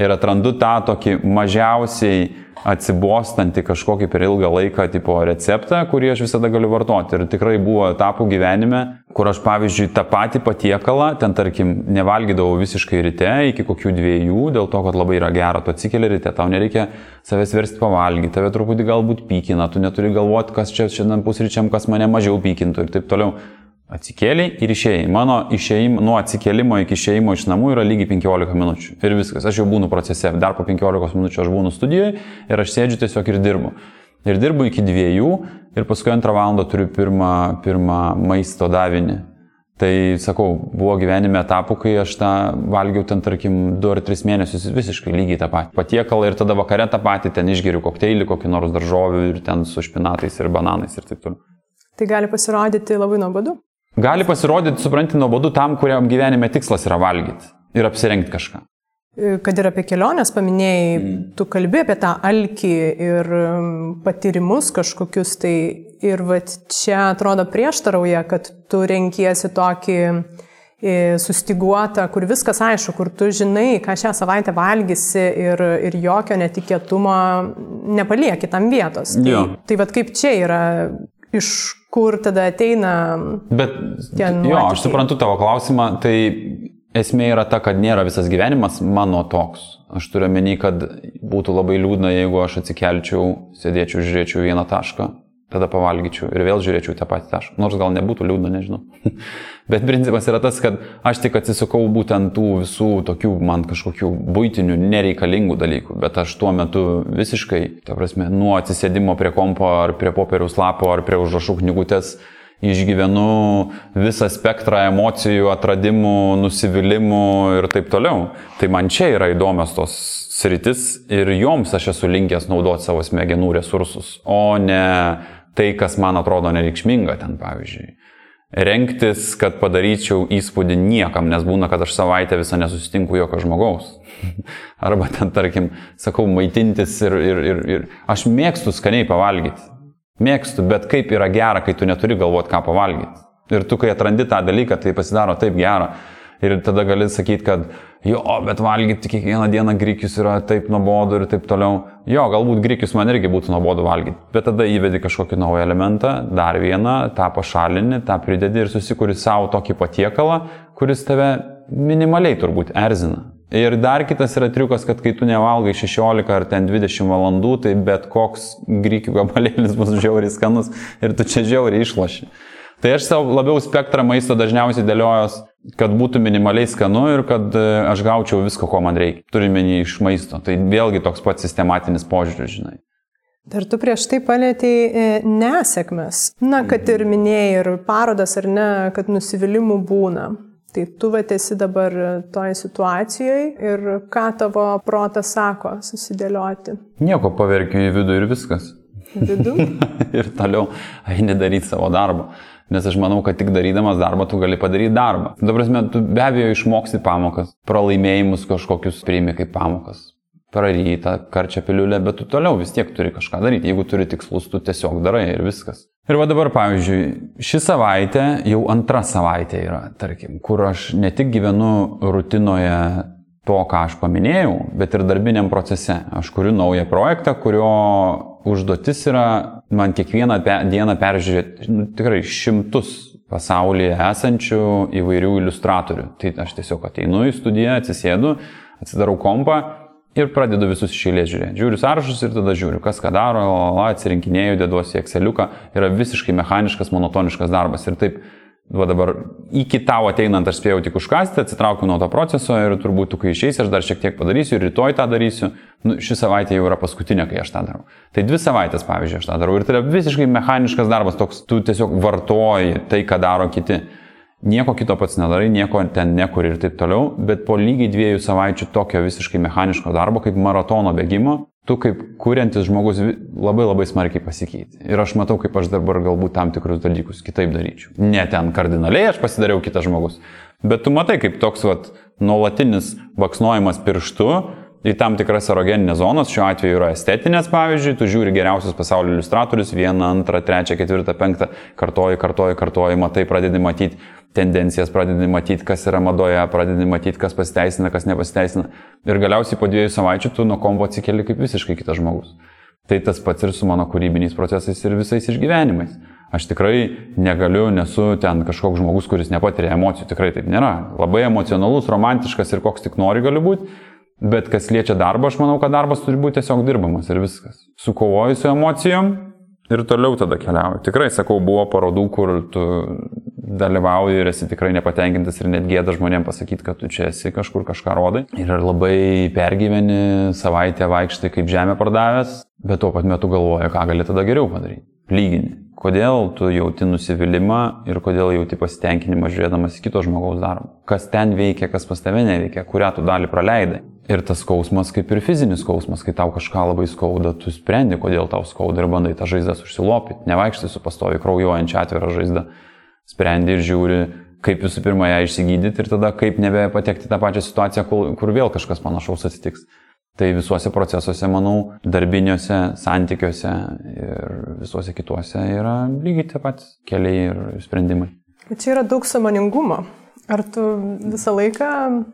Ir atrandu tą tokį mažiausiai atsibostantį kažkokį per ilgą laiką tipo receptą, kurį aš visada galiu vartoti. Ir tikrai buvo etapų gyvenime, kur aš pavyzdžiui tą patį patiekalą, ten tarkim, nevalgydavau visiškai ryte iki kokių dviejų, dėl to, kad labai yra gera, tu atsikeli ryte, tau nereikia savęs versti pavalgyti, tave truputį galbūt pykina, tu neturi galvoti, kas čia šiandien pusryčiam, kas mane mažiau pykintų ir taip toliau. Atsikėliai ir išėjai. Mano išėjim, nuo atsikėlimo iki išėjimo iš namų yra lygiai 15 minučių. Ir viskas. Aš jau būnu procese. Dar po 15 minučių aš būnu studijoje ir aš sėdžiu tiesiog ir dirbu. Ir dirbu iki dviejų ir paskui antrą valandą turiu pirmą, pirmą maisto davinį. Tai sakau, buvo gyvenime etapų, kai aš tą valgiau ten, tarkim, 2 ar 3 mėnesius visiškai lygiai tą patį. Patiekalą ir tada vakare tą patį, ten išgeriu kokteilį, kokį nors daržovių ir ten su špinatais ir bananais ir taip toliau. Tai gali pasirodyti labai nuobodu. Gali pasirodyti, supranti, nuobodu tam, kuriam gyvenime tikslas yra valgyti ir apsirengti kažką. Kad ir apie keliones paminėjai, mm. tu kalbi apie tą alkį ir um, patyrimus kažkokius, tai ir va čia atrodo prieštarauja, kad tu renkiesi tokį e, sustiguotą, kur viskas aišku, kur tu žinai, ką šią savaitę valgysi ir, ir jokio netikėtumo nepalieki tam vietos. Tai, Jo. tai vad kaip čia yra, iš kur tada ateina. Bet, jo, aš suprantu tavo klausimą, tai esmė yra ta, kad nėra visas gyvenimas mano toks. Aš turiu menį, kad būtų labai liūdna, jeigu aš atsikelčiau, sėdėčiau, žiūrėčiau vieną tašką. Tada pavalgyčiau ir vėl žiūrėčiau tą patį tašką. Nors gal nebūtų liūdna, nežinau. Bet principas yra tas, kad aš tik atsisukau būtent tų visų tokių man kažkokių būtinių, nereikalingų dalykų. Bet aš tuo metu visiškai, ta prasme, nuo atsisėdimo prie kompo ar prie popieriaus lapo ar prie užrašų knygutės išgyvenu visą spektrą emocijų, atradimų, nusivylimų ir taip toliau. Tai man čia yra įdomios tos sritis ir joms aš esu linkęs naudoti savo smegenų resursus, o ne tai, kas man atrodo nereikšminga ten, pavyzdžiui. Renktis, kad padaryčiau įspūdį niekam, nes būna, kad aš savaitę visą nesusitinku jokio žmogaus. Arba ten, tarkim, sakau, maitintis ir, ir, ir, ir aš mėgstu skaniai pavalgyti. Mėgstu, bet kaip yra gera, kai tu neturi galvoti, ką pavalgyti. Ir tu, kai atrandi tą dalyką, tai pasidaro taip gera. Ir tada gali sakyti, kad jo, bet valgyti kiekvieną dieną grikius yra taip nuobodu ir taip toliau. Jo, galbūt grikius man irgi būtų nuobodu valgyti, bet tada įvedi kažkokį naują elementą, dar vieną, tą pašalini, tą pridedi ir susikuri savo tokį patiekalą, kuris tave minimaliai turbūt erzina. Ir dar kitas yra triukas, kad kai tu nevalgai 16 ar ten 20 valandų, tai bet koks grikių gabalėlis bus žiauriai skanus ir tu čia žiauriai išloši. Tai aš savo labiau spektrą maisto dažniausiai dėliojos, kad būtų minimaliai skanu ir kad e, aš gaučiau visko, ko man reikia. Turime jį iš maisto. Tai vėlgi toks pats sistematinis požiūris, žinai. Dar tu prieš tai palėtėjai e, nesėkmes. Na, kad ir minėjai ir parodas ar ne, kad nusivylimų būna. Tai tu esi dabar toje situacijoje ir ką tavo protas sako susidėlioti? Nieko paverkiu į vidų ir viskas. Vidų? ir toliau eini daryti savo darbą. Nes aš manau, kad tik darydamas darbą tu gali padaryti darbą. Dabar, tu be abejo išmoksti pamokas, pralaimėjimus kažkokius priimi kaip pamokas. Prarytą karčią piliulę, bet tu toliau vis tiek turi kažką daryti. Jeigu turi tikslus, tu tiesiog darai ir viskas. Ir va dabar, pavyzdžiui, ši savaitė jau antra savaitė yra, tarkim, kur aš ne tik gyvenu rutinoje to, ką aš paminėjau, bet ir darbiniam procese. Aš kuriu naują projektą, kurio užduotis yra man kiekvieną pe, dieną peržiūrėti nu, tikrai šimtus pasaulyje esančių įvairių iliustratorių. Tai aš tiesiog ateinu į studiją, atsisėdu, atsidarau kompą ir pradedu visus iš eilės žiūrėti. Žiūriu sąrašus ir tada žiūriu, kas ką daro, atsirinkinėju, deduosi į Exceliuką. Yra visiškai mechaniškas, monotoniškas darbas. Ir taip va dabar iki tau ateinant aš spėjau tik užkasti, atsitraukiu nuo to proceso ir turbūt tu, kai išeisi, aš dar šiek tiek padarysiu ir rytoj tą darysiu. Nu, ši savaitė jau yra paskutinė, kai aš tą darau. Tai dvi savaitės, pavyzdžiui, aš tą darau. Ir tai yra visiškai mechaniškas darbas, toks tu tiesiog vartoji tai, ką daro kiti. Nieko kito pats nedarai, nieko ten nekuri ir taip toliau, bet po lygiai dviejų savaičių tokio visiškai mechaniško darbo, kaip maratono bėgimo, tu kaip kuriantis žmogus labai labai smarkiai pasikeiti. Ir aš matau, kaip aš dabar galbūt tam tikrus dalykus kitaip daryčiau. Ne ten kardinaliai aš pasidariau kitas žmogus, bet tu matai, kaip toks vat, nuolatinis vaksnojimas pirštu į tam tikras erogeninės zonas, šiuo atveju yra estetinės, pavyzdžiui, tu žiūri geriausius pasaulio iliustratorius, vieną, antrą, trečią, ketvirtą, penktą, kartoji, kartoji, kartoji, matai, pradedi matyti tendencijas, pradedi matyti, kas yra madoje, pradedi matyti, kas pasiteisina, kas nepasiteisina. Ir galiausiai po dviejų savaičių tu nuo kombo atsikeli kaip visiškai kitas žmogus. Tai tas pats ir su mano kūrybiniais procesais ir visais išgyvenimais. Aš tikrai negaliu, nesu ten kažkoks žmogus, kuris nepatiria emocijų, tikrai taip nėra. Labai emocionalus, romantiškas ir koks tik nori galiu būti, bet kas liečia darbą, aš manau, kad darbas turi būti tiesiog dirbamas ir viskas. Sukovoju su emocijom ir toliau tada keliauju. Tikrai, sakau, buvo parodų, kur tu dalyvauji ir esi tikrai nepatenkintas ir net gėda žmonėms pasakyti, kad tu čia esi kažkur kažką rodai. Ir labai pergyveni, savaitę vaikštai kaip žemė pardavęs, bet tuo pat metu galvoji, ką gali tada geriau padaryti. Lygini. Kodėl tu jauti nusivylimą ir kodėl jauti pasitenkinimą žiūrėdamas kito žmogaus darbą. Kas ten veikia, kas pas tave neveikia, kurią tu dalį praleidai. Ir tas skausmas kaip ir fizinis skausmas, kai tau kažką labai skauda, tu sprendi, kodėl tau skauda ir bandai tą žaizdą užsilopyti. Nevaikštai su pastovi kraujuojančia atvira žaizda sprendi ir žiūri, kaip visų pirma ją išsigydyti ir tada kaip nebepatekti tą pačią situaciją, kur, kur vėl kažkas panašaus atsitiks. Tai visuose procesuose, manau, darbiniuose, santykiuose ir visuose kituose yra lygiai tie patys keliai ir sprendimai. Čia yra daug samoningumo. Ar tu visą laiką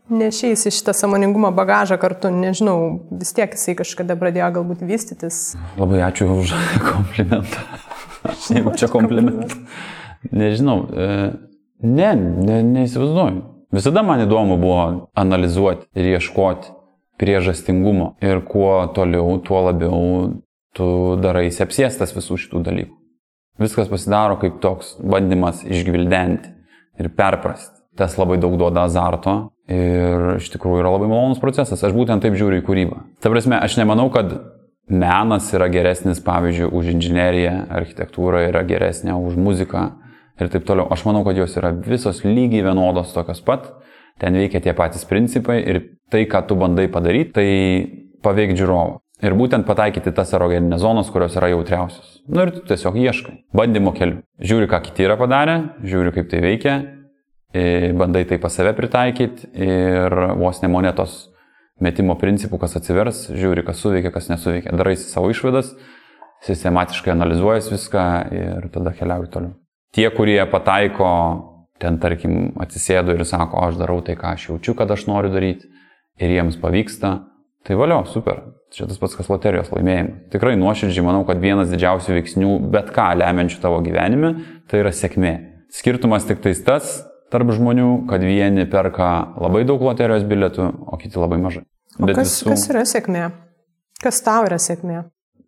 nešeisi šitą samoningumo bagažą kartu, nežinau, vis tiek jisai kažkada pradėjo galbūt vystytis. Labai ačiū už komplimentą. Jeigu čia komplimentas. Nežinau, e, ne, ne, neįsivaizduoju. Visada man įdomu buvo analizuoti ir ieškoti priežastingumo. Ir kuo toliau, tuo labiau tu darai apsėstas visų šitų dalykų. Viskas pasidaro kaip toks bandymas išgvildenti ir perprasti. Tas labai daug duoda azarto ir iš tikrųjų yra labai malonus procesas. Aš būtent taip žiūriu į kūrybą. Ta prasme, aš nemanau, kad menas yra geresnis, pavyzdžiui, už inžineriją, architektūra yra geresnė už muziką ir taip toliau. Aš manau, kad jos yra visos lygiai vienodos tokios pat, ten veikia tie patys principai ir tai, ką tu bandai padaryti, tai paveik žiūrovą. Ir būtent pataikyti tas erogeninės zonas, kurios yra jautriausios. Na nu, ir tu tiesiog ieškai. Bandymo keliu. Žiūri, ką kiti yra padarę, žiūri, kaip tai veikia, bandai tai pas save pritaikyti ir vos ne monetos metimo principų, kas atsivers, žiūri, kas suveikia, kas nesuveikia. Darai savo išvadas, sistematiškai analizuojas viską ir tada keliauji toliau. Tie, kurie pataiko, ten tarkim atsisėdo ir sako, aš darau tai, ką aš jaučiu, kad aš noriu daryti ir jiems pavyksta, Tai valio, super. Čia tas pats, kas loterijos laimėjimas. Tikrai nuoširdžiai manau, kad vienas didžiausių veiksnių, bet ką lemiančių tavo gyvenime, tai yra sėkmė. Skirtumas tik tais tas tarp žmonių, kad vieni perka labai daug loterijos bilietų, o kiti labai mažai. O bet kas, visų... kas yra sėkmė? Kas tau yra sėkmė?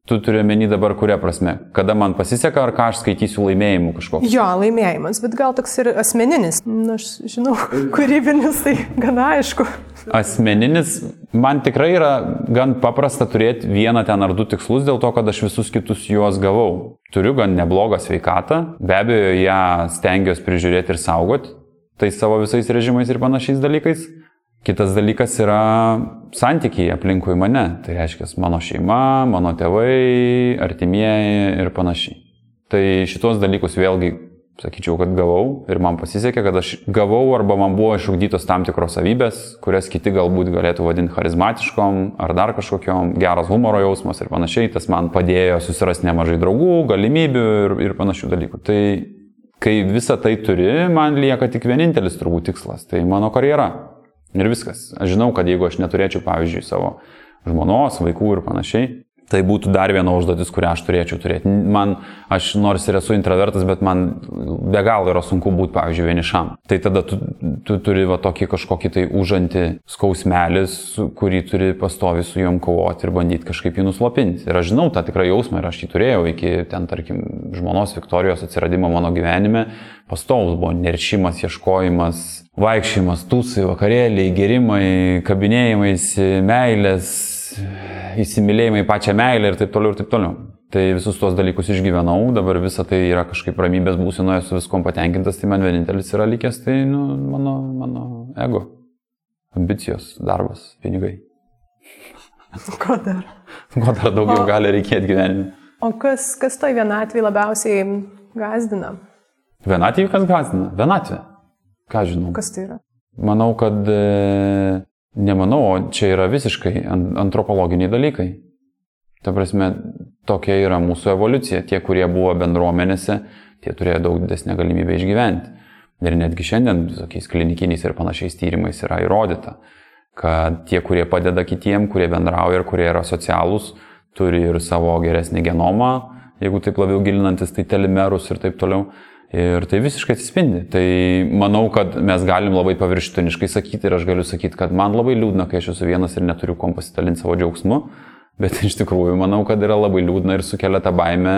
Tu turi meni dabar kuria prasme? Kada man pasiseka, ar ką aš skaitysiu laimėjimų kažkokį? Jo, laimėjimas, bet gal toks ir asmeninis. Na, aš žinau, kūrybinis tai gana aišku. Asmeninis, man tikrai yra gan paprasta turėti vieną ten ar du tikslus dėl to, kad aš visus kitus juos gavau. Turiu gan neblogą sveikatą, be abejo, ją stengiuosi prižiūrėti ir saugoti, tai savo visais režimais ir panašiais dalykais. Kitas dalykas yra santykiai aplinkui mane. Tai reiškia mano šeima, mano tėvai, artimieji ir panašiai. Tai šitos dalykus vėlgi sakyčiau, kad gavau ir man pasisekė, kad aš gavau arba man buvo išugdytos tam tikros savybės, kurias kiti galbūt galėtų vadinti charizmatiškom ar dar kažkokiom, geras humoro jausmas ir panašiai. Tas man padėjo susirasti nemažai draugų, galimybių ir, ir panašių dalykų. Tai kai visą tai turi, man lieka tik vienintelis turbūt tikslas - tai mano karjera. Ir viskas. Aš žinau, kad jeigu aš neturėčiau, pavyzdžiui, savo žmonos, vaikų ir panašiai, Tai būtų dar viena užduotis, kurią aš turėčiau turėti. Man, aš nors ir esu introvertas, bet man be galo yra sunku būti, pavyzdžiui, vienišam. Tai tada tu, tu turi va tokį kažkokį tai užantį skausmelis, kurį turi pastovi su juom kovoti ir bandyti kažkaip jį nuslopinti. Ir aš žinau tą tikrą jausmą ir aš jį turėjau iki ten, tarkim, žmonos Viktorijos atsiradimo mano gyvenime. Pastovus buvo neršimas, ieškojimas, vaikščiojimas, tūsai, vakarėliai, gerimai, kabinėjimais, meilės įsimylėjimai, pačią meilę ir taip toliau ir taip toliau. Tai visus tuos dalykus išgyvenau, dabar visa tai yra kažkaip ramybės būsinoje, su viskom patenkintas, tai man vienintelis yra likęs, tai nu, mano, mano ego, ambicijos, darbas, pinigai. Ko dar? Ko dar daugiau o, gali reikėti gyvenime. O kas, kas toj vienatvėje labiausiai gazdina? Vienatvė kas gazdina? Vienatvė. Ką žinau? Kas tai yra? Manau, kad e, Nemanau, čia yra visiškai antropologiniai dalykai. Ta prasme, tokia yra mūsų evoliucija. Tie, kurie buvo bendruomenėse, tie turėjo daug didesnę galimybę išgyventi. Ir netgi šiandien visokiais klinikiniais ir panašiais tyrimais yra įrodyta, kad tie, kurie padeda kitiem, kurie bendrauja ir kurie yra socialūs, turi ir savo geresnį genomą, jeigu taip labiau gilinantis, tai telimerus ir taip toliau. Ir tai visiškai atsispindi. Tai manau, kad mes galim labai paviršutiniškai sakyti ir aš galiu sakyti, kad man labai liūdna, kai aš esu vienas ir neturiu kom pasidalinti savo džiaugsmu, bet iš tikrųjų manau, kad yra labai liūdna ir sukelia tą baimę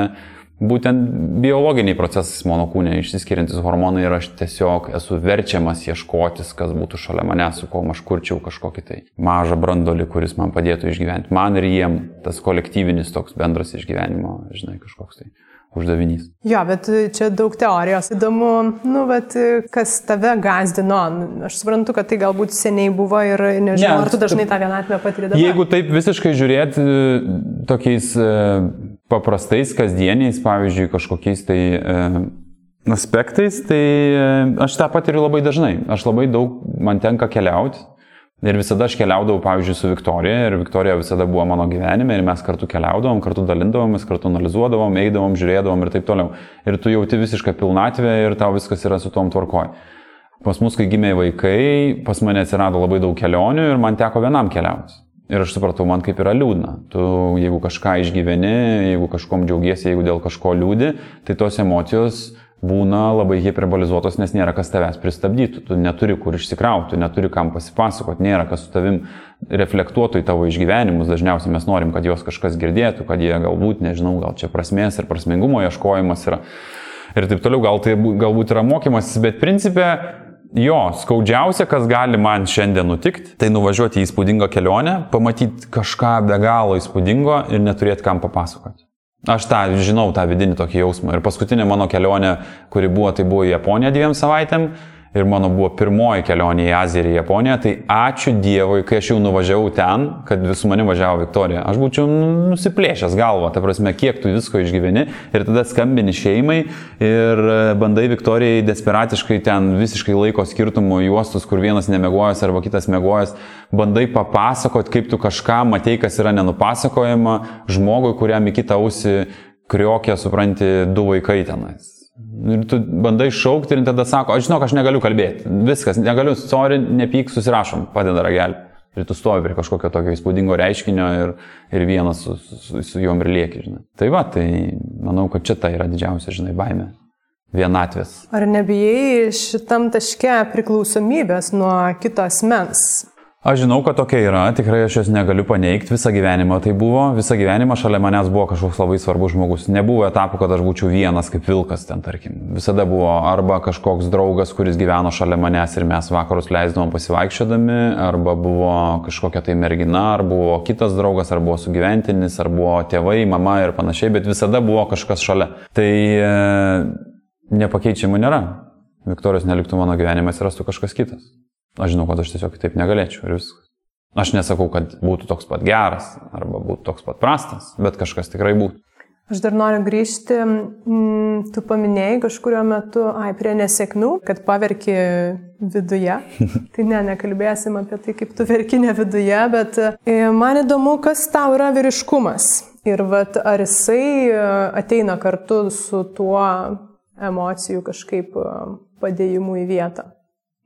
būtent biologiniai procesai mano kūne, išsiskiriantis hormonai ir aš tiesiog esu verčiamas ieškotis, kas būtų šalia manęs, su kuo aš kurčiau kažkokį tai mažą brandolį, kuris man padėtų išgyventi. Man ir jiem tas kolektyvinis toks bendras išgyvenimo, žinai, kažkoks tai uždavinys. Jo, bet čia daug teorijos. Įdomu, nu, bet kas tave gazdino. Aš suprantu, kad tai galbūt seniai buvo ir nežinau, ne, ar tu dažnai tą vienatvę patiri dabar. Jeigu taip visiškai žiūrėti e, tokiais e, paprastais, kasdieniais, pavyzdžiui, kažkokiais tai e, aspektais, tai aš tą patiriu labai dažnai. Aš labai daug, man tenka keliauti Ir visada aš keliaudavau, pavyzdžiui, su Viktorija ir Viktorija visada buvo mano gyvenime ir mes kartu keliaudavom, kartu dalindavomės, kartu analizuodavom, eidavom, žiūrėdavom ir taip toliau. Ir tu jauti visišką pilnatvę ir tau viskas yra su tom tvarkoj. Pas mus, kai gimė vaikai, pas mane atsirado labai daug kelionių ir man teko vienam keliauti. Ir aš supratau, man kaip yra liūdna. Tu, jeigu kažką išgyveni, jeigu kažkom džiaugiesi, jeigu dėl kažko liūdi, tai tos emocijos būna labai hiperbolizuotos, nes nėra kas tavęs pristabdytų, tu neturi kur išsikrauti, neturi kam pasipasakoti, nėra kas su tavim reflektuotų į tavo išgyvenimus, dažniausiai mes norim, kad juos kažkas girdėtų, kad jie galbūt, nežinau, gal čia prasmės ir prasmingumo ieškojimas yra ir taip toliau, gal tai galbūt yra mokymasis, bet principė jo, skaudžiausia, kas gali man šiandien nutikti, tai nuvažiuoti į įspūdingą kelionę, pamatyti kažką be galo įspūdingo ir neturėti kam papasakoti. Aš tą žinau, tą vidinį tokį jausmą. Ir paskutinė mano kelionė, kuri buvo, tai buvo į Japoniją dviem savaitėm ir mano buvo pirmoji kelionė į Aziją ir į Japoniją, tai ačiū Dievui, kai aš jau nuvažiavau ten, kad visų mani važiavo Viktorija, aš būčiau nusiplėšęs galvą, ta prasme, kiek tu visko išgyveni ir tada skambini šeimai ir e, bandai Viktorijai desperatiškai ten visiškai laiko skirtumo juostus, kur vienas nemegojęs arba kitas megojęs, bandai papasakot, kaip tu kažką matei, kas yra nenupasakojama žmogui, kuriam į kitą ausį kriokė, supranti, du vaikai tenais. Ir tu bandai šaukti ir tada sako, aš žinau, aš negaliu kalbėti. Viskas, negaliu, sorry, nepyk, susirašom, padeda ragelį. Ir tu stovi prie kažkokio tokio įspūdingo reiškinio ir, ir vienas su, su, su juom ir lieki, žinai. Tai va, tai manau, kad čia tai yra didžiausia, žinai, baime. Vienatvės. Ar nebijai šitam taške priklausomybės nuo kito asmens? Aš žinau, kad tokia yra, tikrai aš jos negaliu paneigti, visą gyvenimą tai buvo, visą gyvenimą šalia manęs buvo kažkoks labai svarbus žmogus. Nebuvo etapų, kad aš būčiau vienas kaip vilkas ten, tarkim. Visada buvo arba kažkoks draugas, kuris gyveno šalia manęs ir mes vakarus leisdavom pasivaikščiodami, arba buvo kažkokia tai mergina, ar buvo kitas draugas, ar buvo sugyventinis, ar buvo tėvai, mama ir panašiai, bet visada buvo kažkas šalia. Tai e, nepakeičiamų nėra. Viktorijos neliktų mano gyvenimas rastų kažkas kitas. Aš žinau, kad aš tiesiog kitaip negalėčiau ir viskas. Aš nesakau, kad būtų toks pat geras arba būtų toks pat prastas, bet kažkas tikrai būtų. Aš dar noriu grįžti, mm, tu paminėjai kažkurio metu, ai, prie nesėkmių, kad paverki viduje. Tai ne, nekalbėsim apie tai, kaip tu verki ne viduje, bet e, man įdomu, kas tau yra vyriškumas. Ir vat, ar jisai e, ateina kartu su tuo emocijų kažkaip e, padėjimu į vietą.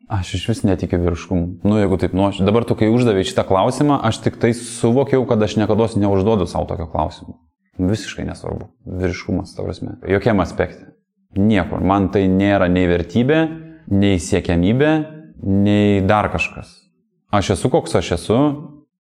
Aš iš vis netikiu vyriškumu. Nu, jeigu taip nuoširdžiai. Dabar tu, kai uždavai šitą klausimą, aš tik tai suvokiau, kad aš niekada neužduodu savo tokio klausimo. Visiškai nesvarbu. Vyriškumas, ta prasme. Jokiam aspekte. Niekur. Man tai nėra nei vertybė, nei siekiamybė, nei dar kažkas. Aš esu koks aš esu,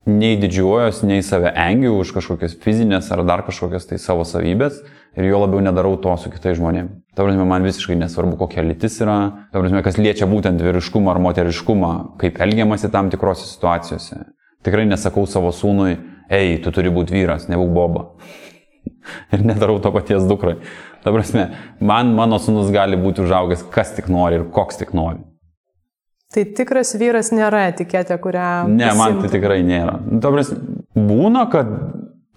nei didžiuojas, nei save engiu už kažkokias fizinės ar dar kažkokias tai savo savybės ir jo labiau nedarau to su kitais žmonėmis. Ta prasme, man visiškai nesvarbu, kokia lytis yra, ta prasme, kas liečia būtent vyriškumą ar moteriškumą, kaip elgiamasi tam tikrose situacijose. Tikrai nesakau savo sūnui, ei, tu turi būti vyras, nebūk boba. ir nedarau to paties dukrai. Ta prasme, man mano sūnus gali būti užaugęs kas tik nori ir koks tik nori. Tai tikras vyras nėra etiketė, kurią... Ne, man tai tikrai nėra. Ta prasme, būna, kad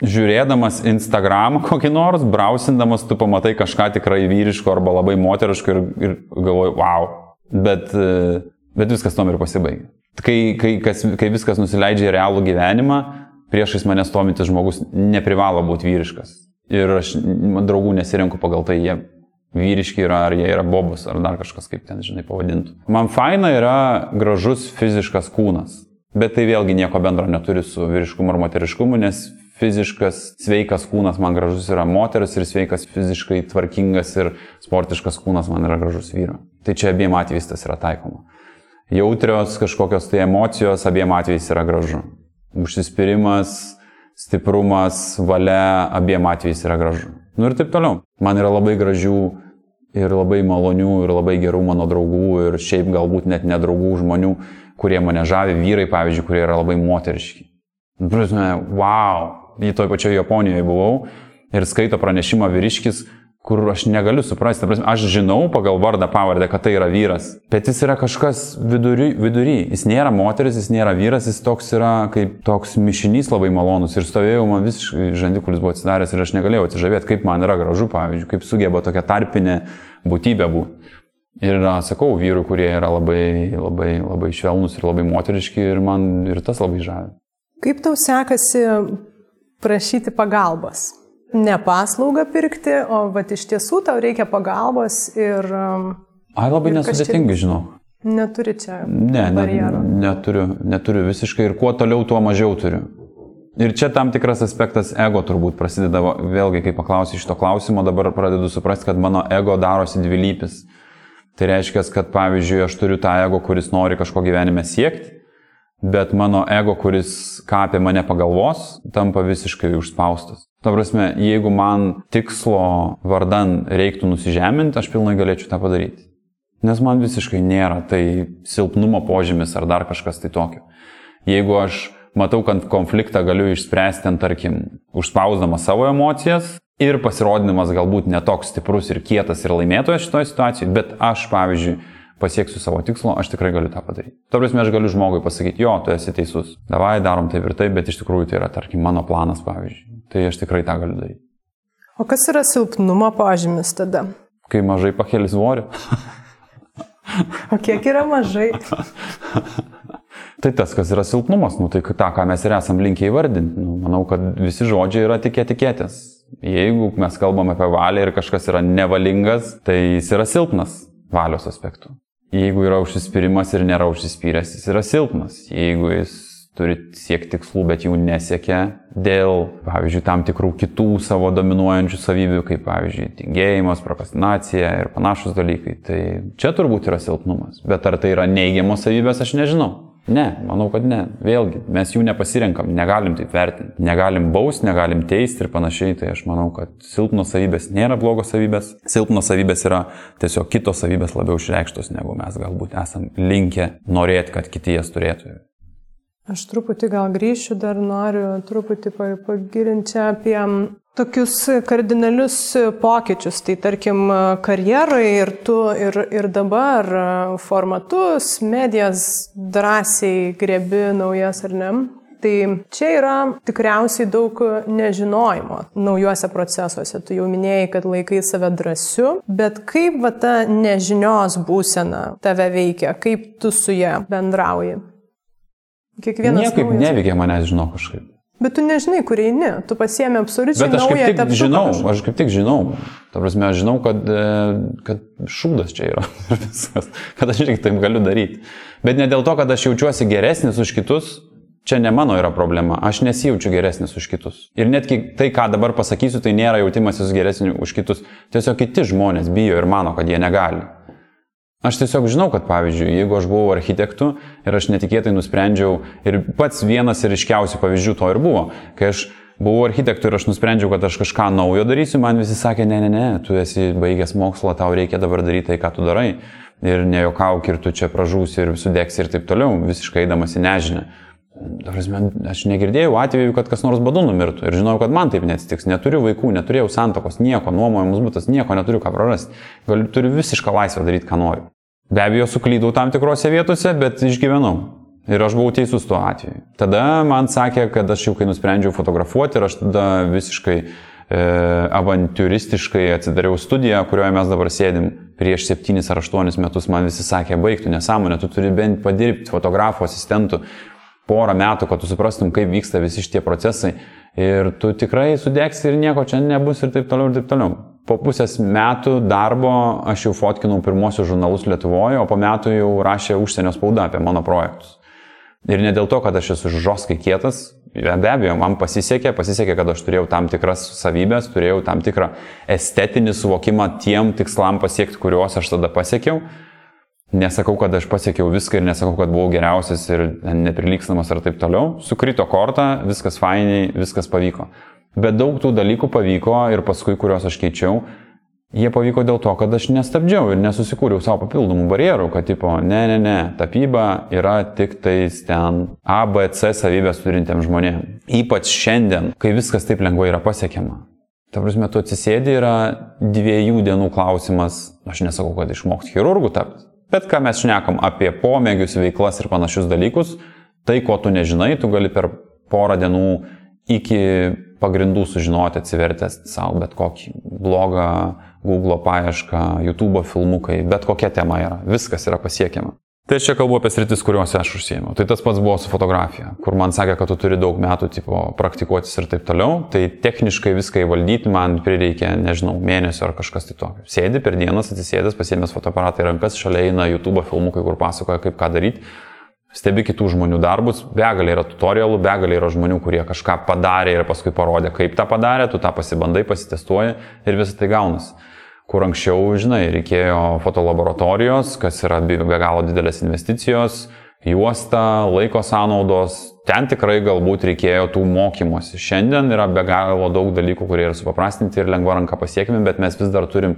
žiūrėdamas Instagram kokį nors, brausindamas, tu pamatai kažką tikrai vyriško arba labai moteriško ir, ir galvoji, wow. Bet, e, bet viskas tom ir pasibaigia. Kai, kai, kas, kai viskas nusileidžia į realų gyvenimą, priešais mane stovintis žmogus neprivalo būti vyriškas. Ir aš draugų nesirenku pagal tai, jie vyriški yra, ar jie yra bobus, ar dar kažkas kaip ten, žinai, pavadintų. Man faina yra gražus fiziškas kūnas. Bet tai vėlgi nieko bendro neturi su vyriškumu ar moteriškumu, nes fiziškas, sveikas kūnas man gražus yra moteris ir sveikas fiziškai tvarkingas ir sportiškas kūnas man yra gražus vyro. Tai čia abiem atvejais tas yra taikoma. Jautrios kažkokios tai emocijos abiem atvejais yra gražu. Užsispyrimas, stiprumas, valia abiem atvejais yra gražu. Nu ir taip toliau. Man yra labai gražių ir labai malonių ir labai gerų mano draugų ir šiaip galbūt net nedraugų žmonių, kurie mane žavi, vyrai, pavyzdžiui, kurie yra labai moteriški. Prasme, wow, į toj pačioj Japonijoje buvau ir skaito pranešimą vyriškis, kur aš negaliu suprasti. Prasme, aš žinau pagal vardą pavardę, kad tai yra vyras, bet jis yra kažkas vidury, vidury. Jis nėra moteris, jis nėra vyras, jis toks yra kaip toks mišinys labai malonus. Ir stovėjau, man visiškai žandikulis buvo atsidaręs ir aš negalėjau atsižavėti, kaip man yra gražu, pavyzdžiui, kaip sugeba tokia tarpinė būtybė būti. Ir sakau, vyrų, kurie yra labai, labai, labai švelnus ir labai moteriški ir man ir tas labai žavi. Kaip tau sekasi prašyti pagalbos. Ne paslaugą pirkti, o vat iš tiesų tau reikia pagalbos ir... Um, Ai, labai nesudėtingai, žinau. Neturi čia. Ne, ne, neturiu, neturiu visiškai ir kuo toliau, tuo mažiau turiu. Ir čia tam tikras aspektas ego turbūt prasideda, vėlgi, kai paklausiu šito klausimo, dabar pradedu suprasti, kad mano ego darosi dvilypis. Tai reiškia, kad pavyzdžiui, aš turiu tą ego, kuris nori kažko gyvenime siekti, bet mano ego, kuris ką apie mane pagalvos, tampa visiškai užspaustas. Ta prasme, jeigu man tikslo vardan reiktų nusižeminti, aš pilnai galėčiau tą padaryti. Nes man visiškai nėra tai silpnumo požymis ar dar kažkas tai tokio. Jeigu aš matau, kad konfliktą galiu išspręsti, ten, tarkim, užspausdamas savo emocijas ir pasirodydamas galbūt netoks stiprus ir kietas ir laimėtojas šitoje situacijoje, bet aš, pavyzdžiui, pasieksiu savo tikslo, aš tikrai galiu tą padaryti. Tuo prasme, aš galiu žmogui pasakyti, jo, tu esi teisus, davai, darom taip ir taip, bet iš tikrųjų tai yra, tarkim, mano planas, pavyzdžiui. Tai aš tikrai tą galiu daryti. O kas yra silpnumo pažymis tada? Kai mažai pakeli svorį. o kiek yra mažai? Tai tas, kas yra silpnumas, nu, tai tą, ką mes ir esam linkę įvardinti. Nu, manau, kad visi žodžiai yra tik etiketės. Jeigu mes kalbam apie valią ir kažkas yra nevalingas, tai jis yra silpnas valios aspektų. Jeigu yra užsispyrimas ir nėra užsispyręs, jis yra silpnas. Jeigu jis turi siekti tikslų, bet jų nesiekia dėl, pavyzdžiui, tam tikrų kitų savo dominuojančių savybių, kaip, pavyzdžiui, tingėjimas, prokrastinacija ir panašus dalykai. Tai čia turbūt yra silpnumas. Bet ar tai yra neigiamos savybės, aš nežinau. Ne, manau, kad ne. Vėlgi, mes jų nepasirenkam, negalim taip vertinti. Negalim bausti, negalim teisti ir panašiai. Tai aš manau, kad silpnos savybės nėra blogos savybės. Silpnos savybės yra tiesiog kitos savybės labiau išreikštos, negu mes galbūt esam linkę norėti, kad kiti jas turėtų. Aš truputį gal grįšiu, dar noriu truputį pagirinti apie tokius kardinalius pokyčius. Tai tarkim karjeroje ir tu ir, ir dabar formatus, medijas drąsiai grebi naujas ar ne. Tai čia yra tikriausiai daug nežinojimo naujuose procesuose. Tu jau minėjai, kad laikai save drąsiu, bet kaip va ta nežinios būsena tave veikia, kaip tu su ją bendrauji? Kiekvienas. Niekaip naujas... neveikia manęs, žinau kažkaip. Bet tu nežinai, kur eini, tu pasiemi absoliučiai naują. Bet aš kaip tik žinau, kažką. aš kaip tik žinau. Ta prasme, aš žinau, kad, e, kad šūdas čia yra viskas, kad aš tik taip galiu daryti. Bet ne dėl to, kad aš jaučiuosi geresnis už kitus, čia ne mano yra problema, aš nesijaučiu geresnis už kitus. Ir netgi tai, ką dabar pasakysiu, tai nėra jautimasis geresnis už kitus. Tiesiog kiti žmonės bijo ir mano, kad jie negali. Aš tiesiog žinau, kad pavyzdžiui, jeigu aš buvau architektu ir aš netikėtai nusprendžiau, ir pats vienas ir iškiausių pavyzdžių to ir buvo, kai aš buvau architektu ir aš nusprendžiau, kad aš kažką naujo darysiu, man visi sakė, ne, ne, ne, tu esi baigęs mokslą, tau reikia dabar daryti tai, ką tu darai. Ir nejokauk ir tu čia pražūsi ir sudeksi ir taip toliau, visiškai eidamas į nežinę. Aš negirdėjau atveju, kad kas nors badu numirtų ir žinau, kad man taip neatsitiks. Neturiu vaikų, neturėjau santokos, nieko, nuomojamus būtas, nieko neturiu ką prarasti. Galiu, turiu visišką laisvę daryti, ką noriu. Be abejo, suklydau tam tikrose vietose, bet išgyvenau. Ir aš buvau teisus tuo atveju. Tada man sakė, kad aš jau kai nusprendžiau fotografuoti ir aš tada visiškai e, avantūristiškai atsidariau studiją, kurioje mes dabar sėdim prieš 7 ar 8 metus, man visi sakė, baigtų nesąmonę, tu turi bent padirbti fotografų asistentų, porą metų, kad tu suprastum, kaip vyksta visi šitie procesai. Ir tu tikrai sudegsi ir nieko čia nebus ir taip toliau ir taip toliau. Po pusės metų darbo aš jau fotkinau pirmosius žurnalus Lietuvoje, o po metų jau rašė užsienio spauda apie mano projektus. Ir ne dėl to, kad aš esu žoskai kietas, be abejo, man pasisekė, pasisekė, kad aš turėjau tam tikras savybės, turėjau tam tikrą estetinį suvokimą tiem tikslam pasiekti, kuriuos aš tada pasiekiau. Nesakau, kad aš pasiekiau viską ir nesakau, kad buvau geriausias ir neprilykstamas ar taip toliau. Sukrito kortą, viskas fainiai, viskas pavyko. Bet daug tų dalykų pavyko ir paskui, kuriuos aš keičiau, jie pavyko dėl to, kad aš nestabdžiau ir nesusikūriau savo papildomų barjerų, kad tipo, ne, ne, ne, tapyba yra tik tais ten A, B, C savybės turintiems žmonėms. Ypač šiandien, kai viskas taip lengvai yra pasiekiama. Ta prasme, tu atsisėdi yra dviejų dienų klausimas, aš nesakau, kad išmokti chirurgų tapti Bet ką mes šnekam apie pomėgius, veiklas ir panašius dalykus, tai ko tu nežinai, tu gali per porą dienų iki pagrindų sužinoti atsivertęs savo bet kokį blogą Google paiešką, YouTube filmukai, bet kokia tema yra, viskas yra pasiekiama. Tai aš čia kalbu apie sritis, kuriuose aš užsiemiau. Tai tas pats buvo su fotografija, kur man sakė, kad tu turi daug metų tipo, praktikuotis ir taip toliau. Tai techniškai viską įvaldyti man prireikė, nežinau, mėnesio ar kažkas tai tokio. Sėdi per dienas, atsisėdęs, pasiemęs fotoaparatą į rankas, šalia eina YouTube filmukai, kur pasakoja, kaip ką daryti. stebi kitų žmonių darbus, begalė yra tutorialų, begalė yra žmonių, kurie kažką padarė ir paskui parodė, kaip tą padarė, tu tą pasibandai, pasitestuoji ir visą tai gaunasi. Kur anksčiau, žinai, reikėjo fotolaboratorijos, kas yra be galo didelės investicijos, juosta, laiko sąnaudos, ten tikrai galbūt reikėjo tų mokymosi. Šiandien yra be galo daug dalykų, kurie yra supaprastinti ir lengva ranka pasiekimi, bet mes vis dar turim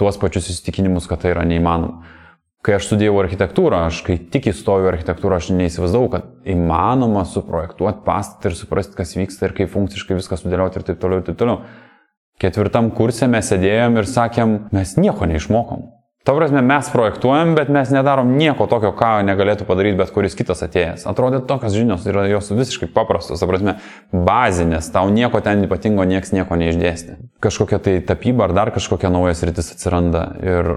tuos pačius įsitikinimus, kad tai yra neįmanoma. Kai aš studijavau architektūrą, aš kai tik įstojau architektūrą, aš neįsivaizdavau, kad įmanoma suprojektuoti pastatą ir suprasti, kas vyksta ir kaip funkciškai viską sudėlioti ir taip toliau ir taip toliau. Ketvirtam kursė mes sėdėjom ir sakėm, mes nieko neišmokom. Ta prasme, mes projektuojam, bet mes nedarom nieko tokio, ką negalėtų padaryti bet kuris kitas atėjęs. Atrodė, tokios žinios yra jos visiškai paprastos, ta prasme, bazinės, tau nieko ten ypatingo nieks nieko neišdėstė. Kažkokia tai tapyba ar dar kažkokia naujas rytis atsiranda. Ir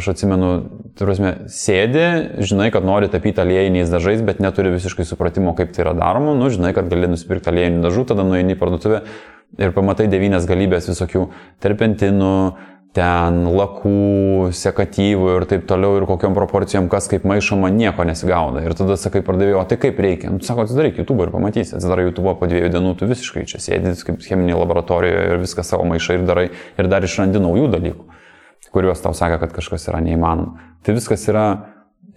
aš atsimenu, ta prasme, sėdi, žinai, kad nori tapyti aliejiniais dažais, bet neturi visiškai supratimo, kaip tai yra daroma. Nu, žinai, kad gali nusipirkti aliejinių dažų, tada nueini į parduotuvę ir pamatai devynės galybės visokių terpentinų ten lakų, sekatyvų ir taip toliau ir kokiam proporcijom kas kaip maišoma nieko nesigauna. Ir tada sakai pardavėjo, o tai kaip reikia? Nu, sako, atsidaryk YouTube ir pamatysi. Atsidarai YouTube po dviejų dienų, tu visiškai čia sėdi kaip cheminėje laboratorijoje ir viską savo maišai ir darai ir dar išrandi naujų dalykų, kuriuos tau sako, kad kažkas yra neįmanoma. Tai viskas yra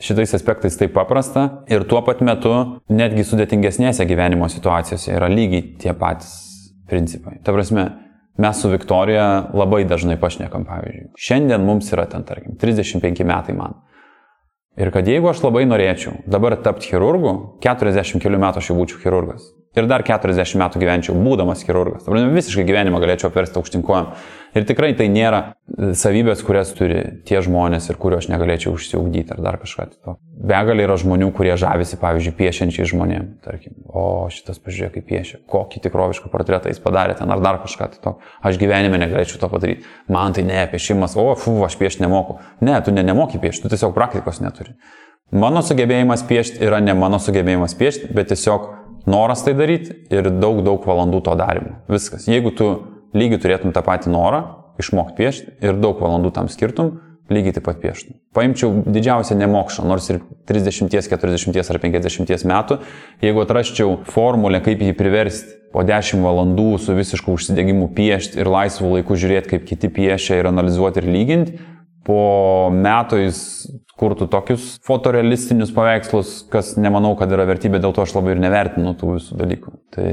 šitais aspektais taip paprasta ir tuo pat metu netgi sudėtingesnėse gyvenimo situacijose yra lygiai tie patys principai. Ta prasme, Mes su Viktorija labai dažnai pašnekam, pavyzdžiui. Šiandien mums yra ten, tarkim, 35 metai man. Ir kad jeigu aš labai norėčiau dabar tapti chirurgu, 40 kelių metų aš jau būčiau chirurgas ir dar 40 metų gyvenčiau būdamas chirurgas. Dabar visiškai gyvenimą galėčiau apversti aukštinkojom. Ir tikrai tai nėra e, savybės, kurias turi tie žmonės ir kuriuo aš negalėčiau užsiugdyti ar dar kažką kito. Begalė yra žmonių, kurie žavisi, pavyzdžiui, piešiančiai žmonėm, tarkim, o šitas pažiūrėk, kaip piešia, kokį tikrovišką portretą jis padarė ten ar dar kažką kito. Aš gyvenime negalėčiau to padaryti. Man tai ne piešimas, o, fu, aš piešti nemoku. Ne, tu ne, nemoki piešti, tu tiesiog praktikos neturi. Mano sugebėjimas piešti yra ne mano sugebėjimas piešti, bet tiesiog noras tai daryti ir daug, daug valandų to darimo. Viskas. Jeigu tu lygiai turėtum tą patį norą, išmokti piešti ir daug valandų tam skirtum, lygiai taip pat pieštum. Paimčiau didžiausią nemokšą, nors ir 30, 40 ar 50 metų, jeigu atraščiau formulę, kaip jį priversti po 10 valandų su visišku užsidegimu piešti ir laisvu laiku žiūrėti, kaip kiti piešia ir analizuoti ir lyginti, po metų jis kurtų tokius fotorealistinius paveikslus, kas nemanau, kad yra vertybė, dėl to aš labai ir nevertinu tų visų dalykų. Tai,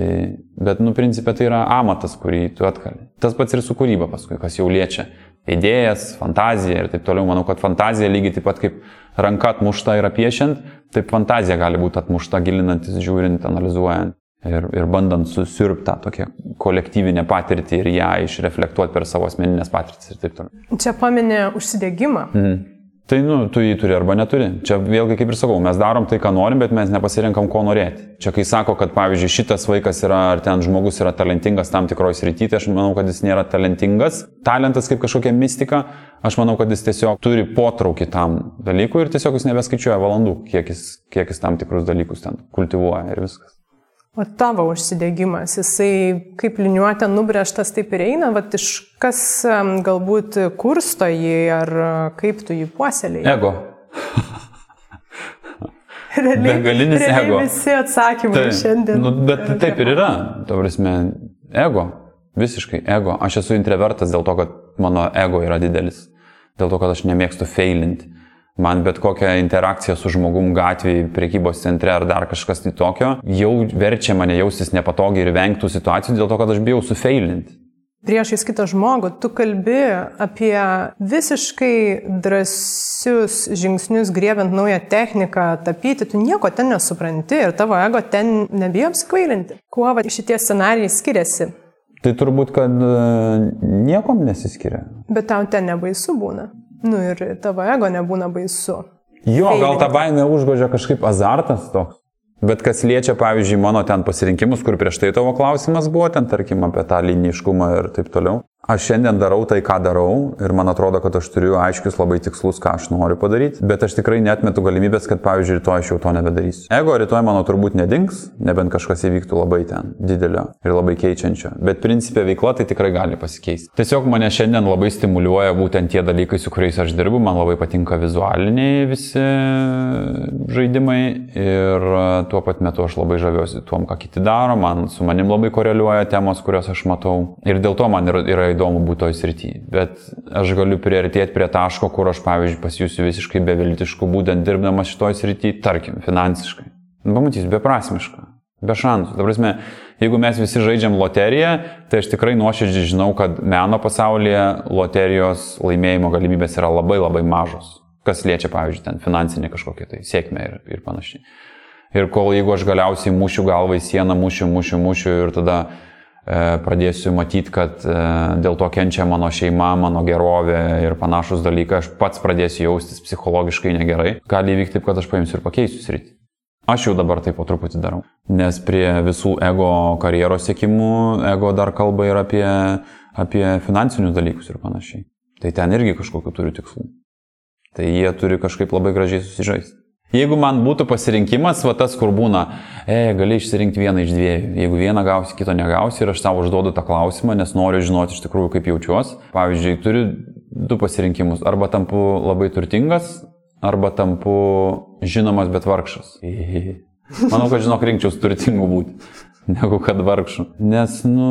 bet, nu, principė tai yra amatas, kurį tu atkali. Tas pats ir su kūryba paskui, kas jau liečia idėjas, fantaziją ir taip toliau. Manau, kad fantazija lygiai taip pat kaip ranka atmušta yra piešiant, taip fantazija gali būti atmušta gilinantis, žiūrint, analizuojant. Ir, ir bandant susirpti tą tokią kolektyvinę patirtį ir ją išreflektuoti per savo asmeninės patirtis ir taip toliau. Čia paminė užsidėgymą. Mhm. Tai, nu, tu jį turi arba neturi. Čia vėlgi, kaip ir sakau, mes darom tai, ką norim, bet mes nepasirinkam, ko norėti. Čia kai sako, kad, pavyzdžiui, šitas vaikas yra, ar ten žmogus yra talentingas tam tikroje srityje, tai aš manau, kad jis nėra talentingas. Talentas kaip kažkokia mistika, aš manau, kad jis tiesiog turi potraukį tam dalykui ir tiesiog jis nebeskaičiuoja valandų, kiek jis, kiek jis tam tikrus dalykus ten kultivuoja ir viskas. O tavo užsidegimas, jisai kaip liniuotė nubrėžtas, taip ir eina, va iš kas galbūt kursto jį ar kaip tu jį puoselėjai? Ego. realiai, Begalinis realiai ego. Visi atsakymai Taip, šiandien. Nu, bet taip ir yra. Ta prasme, ego. Visiškai ego. Aš esu introvertas dėl to, kad mano ego yra didelis. Dėl to, kad aš nemėgstu failinti man bet kokia interakcija su žmogum gatvėje, priekybos centre ar dar kažkas tai tokio, jau verčia mane jaustis nepatogiai ir vengtų situacijų dėl to, kad aš bijau sufeilinti. Priešais kitą žmogų tu kalbi apie visiškai drąsius žingsnius, griebent naują techniką, tapyti, tu nieko ten nesupranti ir tavo ego ten nebijo apsikvailinti. Kuo va, šitie scenarijai skiriasi? Tai turbūt, kad e, niekom nesiskiria. Bet tau ten nebaisu būna. Nu ir tavo ego nebūna baisu. Jo, gal tą baimę užgožia kažkaip azartas toks. Bet kas liečia, pavyzdžiui, mano ten pasirinkimus, kur prieš tai tavo klausimas buvo, ten tarkim apie tą liniškumą ir taip toliau. Aš šiandien darau tai, ką darau ir man atrodo, kad aš turiu aiškius labai tikslus, ką aš noriu padaryti, bet aš tikrai netmetu galimybės, kad, pavyzdžiui, rytoj aš jau to nebedarysiu. Ego rytoj mano turbūt nedings, nebent kažkas įvyktų labai ten didelio ir labai keičiančio, bet principė veikla tai tikrai gali pasikeisti. Tiesiog mane šiandien labai stimuliuoja būtent tie dalykai, su kuriais aš dirbu, man labai patinka vizualiniai visi žaidimai ir tuo pat metu aš labai žaviuosi tuom, ką kiti daro, man su manim labai koreliuoja temos, kurias aš matau ir dėl to man yra, yra įdomu būti toj srityje. Bet aš galiu priartėti prie taško, kur aš, pavyzdžiui, pasijusiu visiškai beviltišku būtent dirbdamas šitoj srityje, tarkim, finansiškai. Nu, pamatysiu, beprasmiška, be šansų. Ta prasme, jeigu mes visi žaidžiam loteriją, tai aš tikrai nuoširdžiai žinau, kad meno pasaulyje loterijos laimėjimo galimybės yra labai labai mažos. Kas liečia, pavyzdžiui, ten finansinį kažkokią tai sėkmę ir, ir panašiai. Ir kol jeigu aš galiausiai mušiu galvą į sieną, mušiu, mušiu, mušiu ir tada pradėsiu matyti, kad e, dėl to kenčia mano šeima, mano gerovė ir panašus dalykai, aš pats pradėsiu jaustis psichologiškai negerai, gali įvykti taip, kad aš paimsiu ir pakeisiu sritį. Aš jau dabar taip po truputį darau. Nes prie visų ego karjeros sėkimų, ego dar kalba ir apie, apie finansinius dalykus ir panašiai. Tai ten irgi kažkokiu turiu tikslų. Tai jie turi kažkaip labai gražiai susižaisti. Jeigu man būtų pasirinkimas, va tas, kur būna, e, gali išsirinkti vieną iš dviejų. Jeigu vieną gausi, kito negausi ir aš savo užduodu tą klausimą, nes noriu žinoti iš tikrųjų, kaip jaučiuosi. Pavyzdžiui, turiu du pasirinkimus. Arba tampu labai turtingas, arba tampu žinomas, bet vargšas. Manau, kad žinok, rinkčiaus turtingų būti negu kad vargšų. Nes, nu,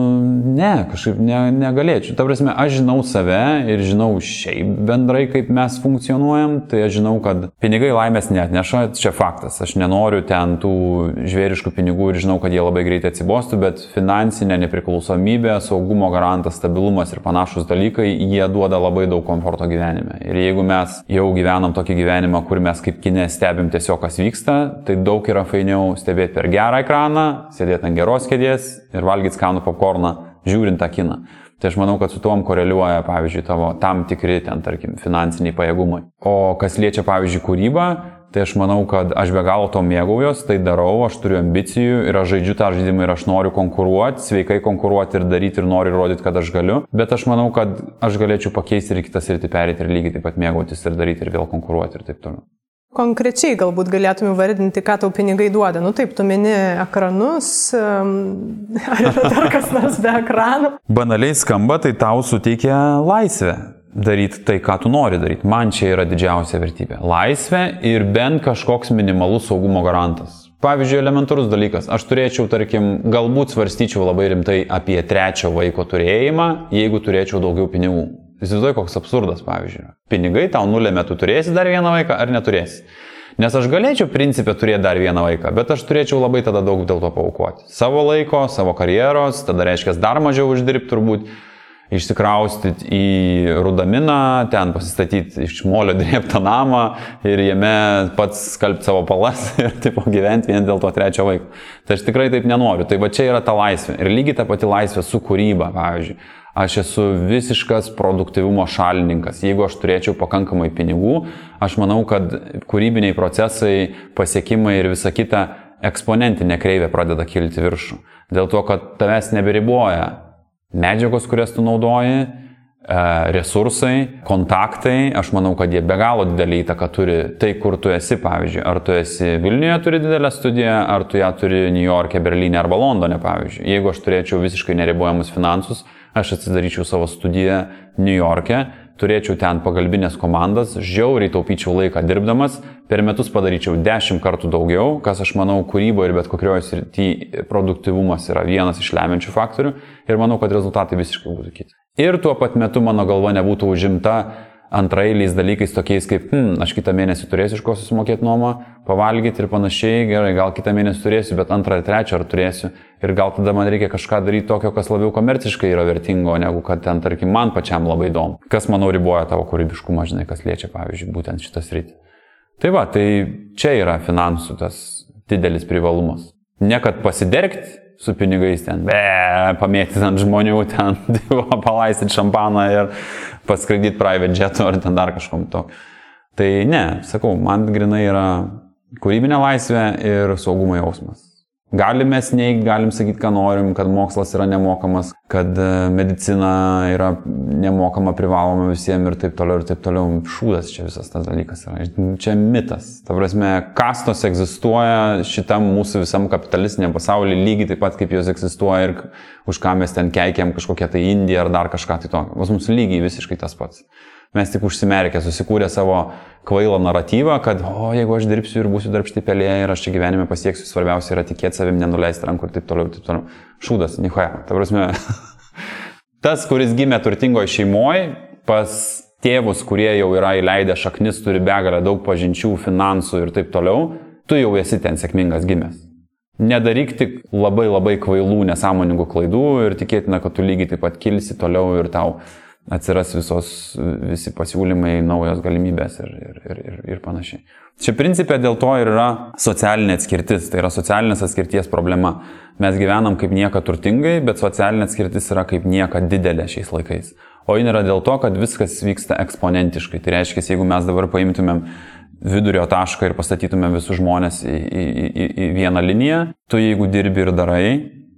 ne, kažkaip ne, negalėčiau. Ta prasme, aš žinau save ir žinau šiaip bendrai, kaip mes funkcionuojam, tai aš žinau, kad pinigai laimės net neša, čia faktas. Aš nenoriu ten tų žvėriškų pinigų ir žinau, kad jie labai greitai atsibostų, bet finansinė nepriklausomybė, saugumo garantas, stabilumas ir panašus dalykai, jie duoda labai daug komforto gyvenime. Ir jeigu mes jau gyvenam tokį gyvenimą, kur mes kaip kinė stebim tiesiog, kas vyksta, tai daug yra fainiau stebėti per gerą ekraną, sėdėti ant geros kėdės ir valgyti skanų popkorną, žiūrint tą kiną. Tai aš manau, kad su tuom koreliuoja, pavyzdžiui, tavo tam tikri ten, tarkim, finansiniai pajėgumai. O kas liečia, pavyzdžiui, kūrybą, tai aš manau, kad aš be galo to mėgaujos, tai darau, aš turiu ambicijų ir aš žaidžiu tą žaidimą ir aš noriu konkuruoti, sveikai konkuruoti ir daryti ir noriu įrodyti, kad aš galiu. Bet aš manau, kad aš galėčiau pakeisti ir kitas rytį perėti ir lygiai taip pat mėgautis ir daryti ir vėl konkuruoti ir taip toliau. Konkrečiai galbūt galėtume vardinti, ką tau pinigai duoda. Nu taip, tu mini ekranus, ar yra dar kas nors be ekranų? Banaliai skamba, tai tau suteikia laisvę daryti tai, ką tu nori daryti. Man čia yra didžiausia vertybė. Laisvė ir bent kažkoks minimalus saugumo garantas. Pavyzdžiui, elementarus dalykas. Aš turėčiau, tarkim, galbūt svarstyčiau labai rimtai apie trečio vaiko turėjimą, jeigu turėčiau daugiau pinigų. Įsivaizduoju, koks absurdas, pavyzdžiui. Pinigai tau nulėmė, tu turėsi dar vieną vaiką ar neturėsi. Nes aš galėčiau principę turėti dar vieną vaiką, bet aš turėčiau labai tada daug dėl to paukoti. Savo laiko, savo karjeros, tada reiškia dar mažiau uždirbti turbūt, išsikraustyti į Rudaminą, ten pasistatyti iš molio drėptą namą ir jame pats skalbti savo palas ir taip gyventi vien dėl to trečio vaiko. Tai aš tikrai taip nenoriu. Tai va čia yra ta laisvė. Ir lygiai ta pati laisvė su kūryba, pavyzdžiui. Aš esu visiškas produktivumo šalininkas. Jeigu aš turėčiau pakankamai pinigų, aš manau, kad kūrybiniai procesai, pasiekimai ir visa kita eksponentinė kreivė pradeda kilti viršų. Dėl to, kad tavęs neberiboja medžiagos, kurias tu naudoji, e, resursai, kontaktai, aš manau, kad jie be galo didelį įtaką turi tai, kur tu esi, pavyzdžiui. Ar tu esi Vilniuje turi didelę studiją, ar tu ją turi New York'e, Berlyne arba Londone, pavyzdžiui. Jeigu aš turėčiau visiškai neribojamus finansus, aš atsidaryčiau savo studiją New York'e, turėčiau ten pagalbinės komandas, žiauriai taupyčiau laiką dirbdamas, per metus padaryčiau dešimt kartų daugiau, kas aš manau kūryboje ir bet kokioje srityje produktivumas yra vienas iš lemiančių faktorių ir manau, kad rezultatai visiškai būtų kiti. Ir tuo pat metu mano galva nebūtų užimta antrailiais dalykais tokiais kaip, hm, aš kitą mėnesį turėsiu iš ko susimokėti nuomą, pavalgyti ir panašiai, gerai, gal kitą mėnesį turėsiu, bet antrą ar trečią ar turėsiu. Ir gal tada man reikia kažką daryti tokio, kas labiau komerciškai yra vertingo, negu kad ten, tarkim, man pačiam labai įdomu. Kas, manau, riboja tavo kūrybiškumą, žinai, kas liečia, pavyzdžiui, būtent šitas rytį. Tai va, tai čia yra finansų tas didelis privalumas. Ne kad pasidergti, su pinigais ten, be, pamėtyti ant žmonių, ten, palaistyti šampaną ir paskraidyti private jetu ar ten dar kažkom to. Tai ne, sakau, man grinai yra kūrybinė laisvė ir saugumo jausmas. Galim mes neigti, galim sakyti, ką norim, kad mokslas yra nemokamas, kad e, medicina yra nemokama, privaloma visiems ir taip toliau ir taip toliau. Šūdas čia visas tas dalykas yra. Čia mitas. Ta prasme, kastos egzistuoja šitam mūsų visam kapitalistiniam pasaulyje lygiai taip pat, kaip jos egzistuoja ir už ką mes ten keikiam kažkokią tai Indiją ar dar kažką tai tokio. Pas mums lygiai visiškai tas pats. Mes tik užsimerkę, susikūrė savo kvailą naratyvą, kad, o jeigu aš dirbsiu ir būsiu darbšti pelė ir aš čia gyvenime pasieksiu, svarbiausia yra tikėti savim, nenuleisti rankų ir taip toliau, taip toliau. Šūdas, nihoja. Ta prasme, tas, kuris gimė turtingoje šeimoje, pas tėvus, kurie jau yra įleidę šaknis, turi begalę daug pažinčių, finansų ir taip toliau, tu jau esi ten sėkmingas gimęs. Nedaryk tik labai labai kvailų, nesąmoningų klaidų ir tikėtina, kad tu lygiai taip pat kilsi toliau ir tau atsiras visos, visi pasiūlymai, naujos galimybės ir, ir, ir, ir, ir panašiai. Čia principė dėl to ir yra socialinė atskirtis, tai yra socialinės atskirties problema. Mes gyvenam kaip nieka turtingai, bet socialinė atskirtis yra kaip nieka didelė šiais laikais. O jin yra dėl to, kad viskas vyksta eksponentiškai. Tai reiškia, jeigu mes dabar paimtumėm vidurio tašką ir pastatytumėm visus žmonės į, į, į, į vieną liniją, tu jeigu dirbi ir darai,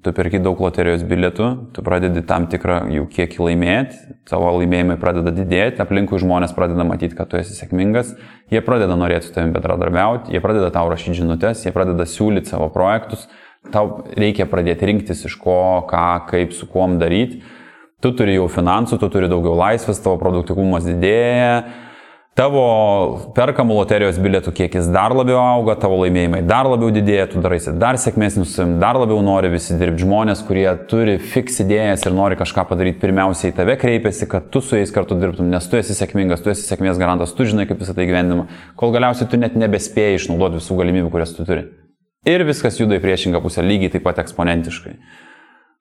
tu perki daug loterijos bilietų, tu pradedi tam tikrą jų kiekį laimėti, tavo laimėjimai pradeda didėti, aplinkui žmonės pradeda matyti, kad tu esi sėkmingas, jie pradeda norėti su tavimi bendradarbiauti, jie pradeda tau rašyti žinutės, jie pradeda siūlyti savo projektus, tau reikia pradėti rinktis iš ko, ką, kaip, su kuom daryti. Tu turi jau finansų, tu turi daugiau laisvės, tavo produktivumas didėja, Tavo perkamų loterijos bilietų kiekis dar labiau auga, tavo laimėjimai dar labiau didėja, tu daraisi dar sėkmesnis, dar labiau nori visi dirbti žmonės, kurie turi fiks idėjas ir nori kažką padaryti, pirmiausiai į tave kreipiasi, kad tu su jais kartu dirbtum, nes tu esi sėkmingas, tu esi sėkmės garantas, tu žinai, kaip visą tai gyvenimą, kol galiausiai tu net nebespėjai išnaudoti visų galimybių, kurias tu turi. Ir viskas juda į priešingą pusę lygiai taip pat eksponentiškai.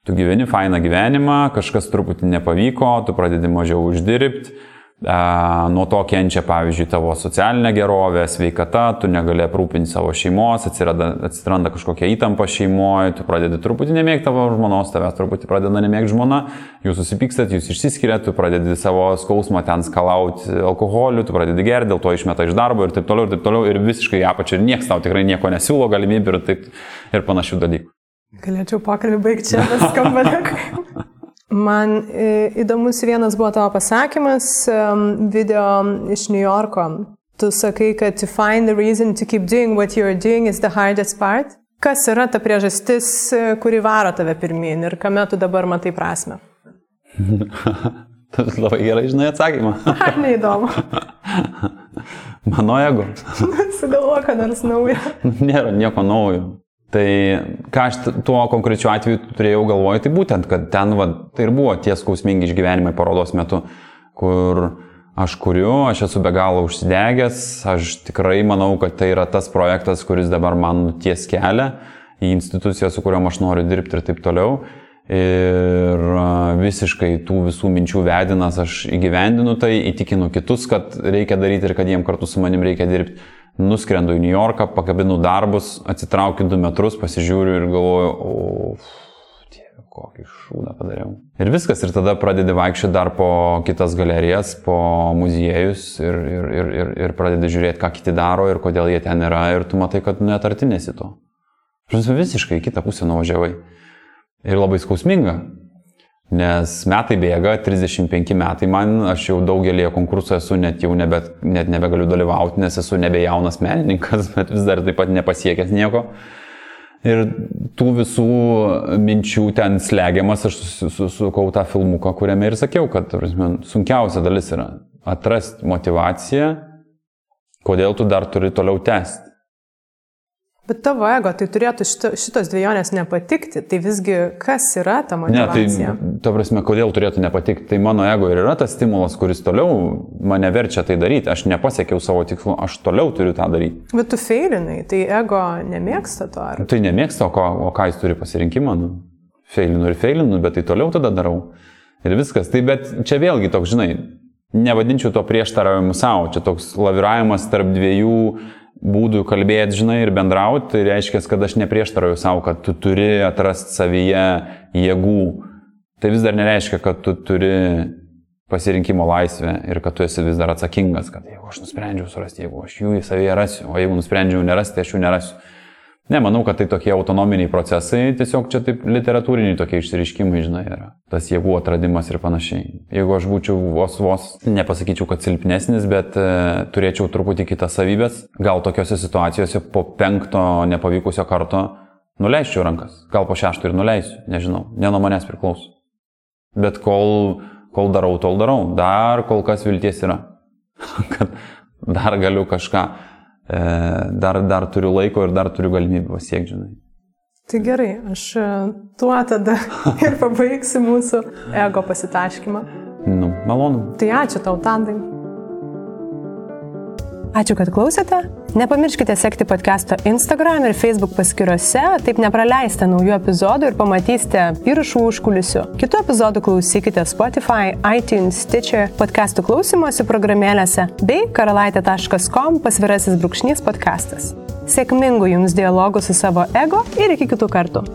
Tu gyveni fainą gyvenimą, kažkas truputį nepavyko, tu pradedi mažiau uždirbti Nuo to kenčia, pavyzdžiui, tavo socialinė gerovė, sveikata, tu negali aprūpinti savo šeimos, atsiranda, atsiranda kažkokia įtampa šeimoje, tu pradedi truputį nemėgti tavo žmonos, tavęs truputį pradeda nemėgti žmona, jūs susipykstat, jūs išsiskiriat, tu pradedi savo skausmą ten skalauti alkoholiu, tu pradedi gerti, dėl to išmeta iš darbo ir taip toliau, ir taip toliau, ir visiškai apačia ir niekas tau tikrai nieko nesiūlo galimybių ir taip ir panašių dalykų. Galėčiau pokalbį baigti čia, bet skamba. Man e, įdomus vienas buvo tavo pasakymas video iš New Yorko. Tu sakai, kad to find the reason to keep doing what you're doing is the hardest part. Kas yra ta priežastis, e, kuri varo tave pirmin ir kame tu dabar matai prasme? tu labai gerai žinai atsakymą. Ar neįdomu? Mano ego. Sugalvo, kad nors naujo. Nėra nieko naujo. Tai ką aš tuo konkrečiu atveju turėjau galvoj, tai būtent, kad ten va, tai ir buvo tie skausmingi išgyvenimai parodos metu, kur aš kuriu, aš esu be galo užsidegęs, aš tikrai manau, kad tai yra tas projektas, kuris dabar man ties kelią į instituciją, su kuriuom aš noriu dirbti ir taip toliau. Ir visiškai tų visų minčių vedinas aš įgyvendinu tai, įtikinu kitus, kad reikia daryti ir kad jiem kartu su manim reikia dirbti nuskrendu į New Yorką, pakabinu darbus, atsitraukiu du metrus, pasižiūriu ir galvoju, o, dieve, kokį šūdą padariau. Ir viskas, ir tada pradedi vaikščioti dar po kitas galerijas, po muziejus ir, ir, ir, ir, ir pradedi žiūrėti, ką kiti daro ir kodėl jie ten yra ir tu matai, kad net artinėsi to. Žinai, visiškai kitą pusę nuvažiavai. Ir labai skausminga, Nes metai bėga, 35 metai man, aš jau daugelį konkursų esu net jau nebe, net nebegaliu dalyvauti, nes esu nebe jaunas menininkas, bet vis dar taip pat nepasiekęs nieko. Ir tų visų minčių ten slegiamas, aš susukau tą filmuką, kuriame ir sakiau, kad prasme, sunkiausia dalis yra atrasti motivaciją, kodėl tu dar turi toliau tęsti. Bet tavo ego, tai turėtų šito, šitos dviejonės nepatikti, tai visgi kas yra ta motivacija? Ne, tai, ta prasme, kodėl turėtų nepatikti, tai mano ego ir yra tas stimulas, kuris toliau mane verčia tai daryti, aš nepasiekiau savo tikslų, aš toliau turiu tą daryti. Bet tu feilinai, tai ego nemėgsta to, ar? Tai nemėgsta, o, ko, o ką jis turi pasirinkimą, nu, feilinu ir feilinu, bet tai toliau tada darau. Ir viskas, tai bet čia vėlgi toks, žinai, nevadinčiau to prieštaravimu savo, čia toks laviravimas tarp dviejų būdų kalbėti, žinai, ir bendrauti, tai reiškia, kad aš neprieštarauju savo, kad tu turi atrasti savyje jėgų. Tai vis dar nereiškia, kad tu turi pasirinkimo laisvę ir kad tu esi vis dar atsakingas, kad jeigu aš nusprendžiau surasti, jeigu aš jų į savyje rasiu, o jeigu nusprendžiau nerasti, aš jų nerasiu. Ne, manau, kad tai tokie autonominiai procesai, tiesiog čia taip literatūriniai tokie išsireiškimai, žinai, yra. Tas jėgų atradimas ir panašiai. Jeigu aš būčiau vos vos, nepasakyčiau, kad silpnesnis, bet e, turėčiau truputį kitas savybės, gal tokiuose situacijose po penkto nepavykusio karto nuleisčiau rankas. Gal po šešto ir nuleisiu, nežinau, ne nuo manęs priklauso. Bet kol, kol darau, tol darau. Dar kol kas vilties yra, kad dar galiu kažką dar, dar turiu laiko ir dar turiu galimybę pasiekti, žinai. Tai gerai, aš e, tuo tada ir pabaigsiu mūsų ego pasitaškymą. Nu, malonu. Tai ačiū tau, Tandai. Ačiū, kad klausėte. Nepamirškite sekti podcast'o Instagram ir Facebook paskyrose, taip nepraleisite naujų epizodų ir pamatysite įrašų užkulisių. Kitų epizodų klausykite Spotify, iTunes, Stitcher, podcastų klausimosi programėlėse bei karalaitė.com pasvirasis brūkšnys podcastas. Sėkmingų jums dialogų su savo ego ir iki kitų kartų.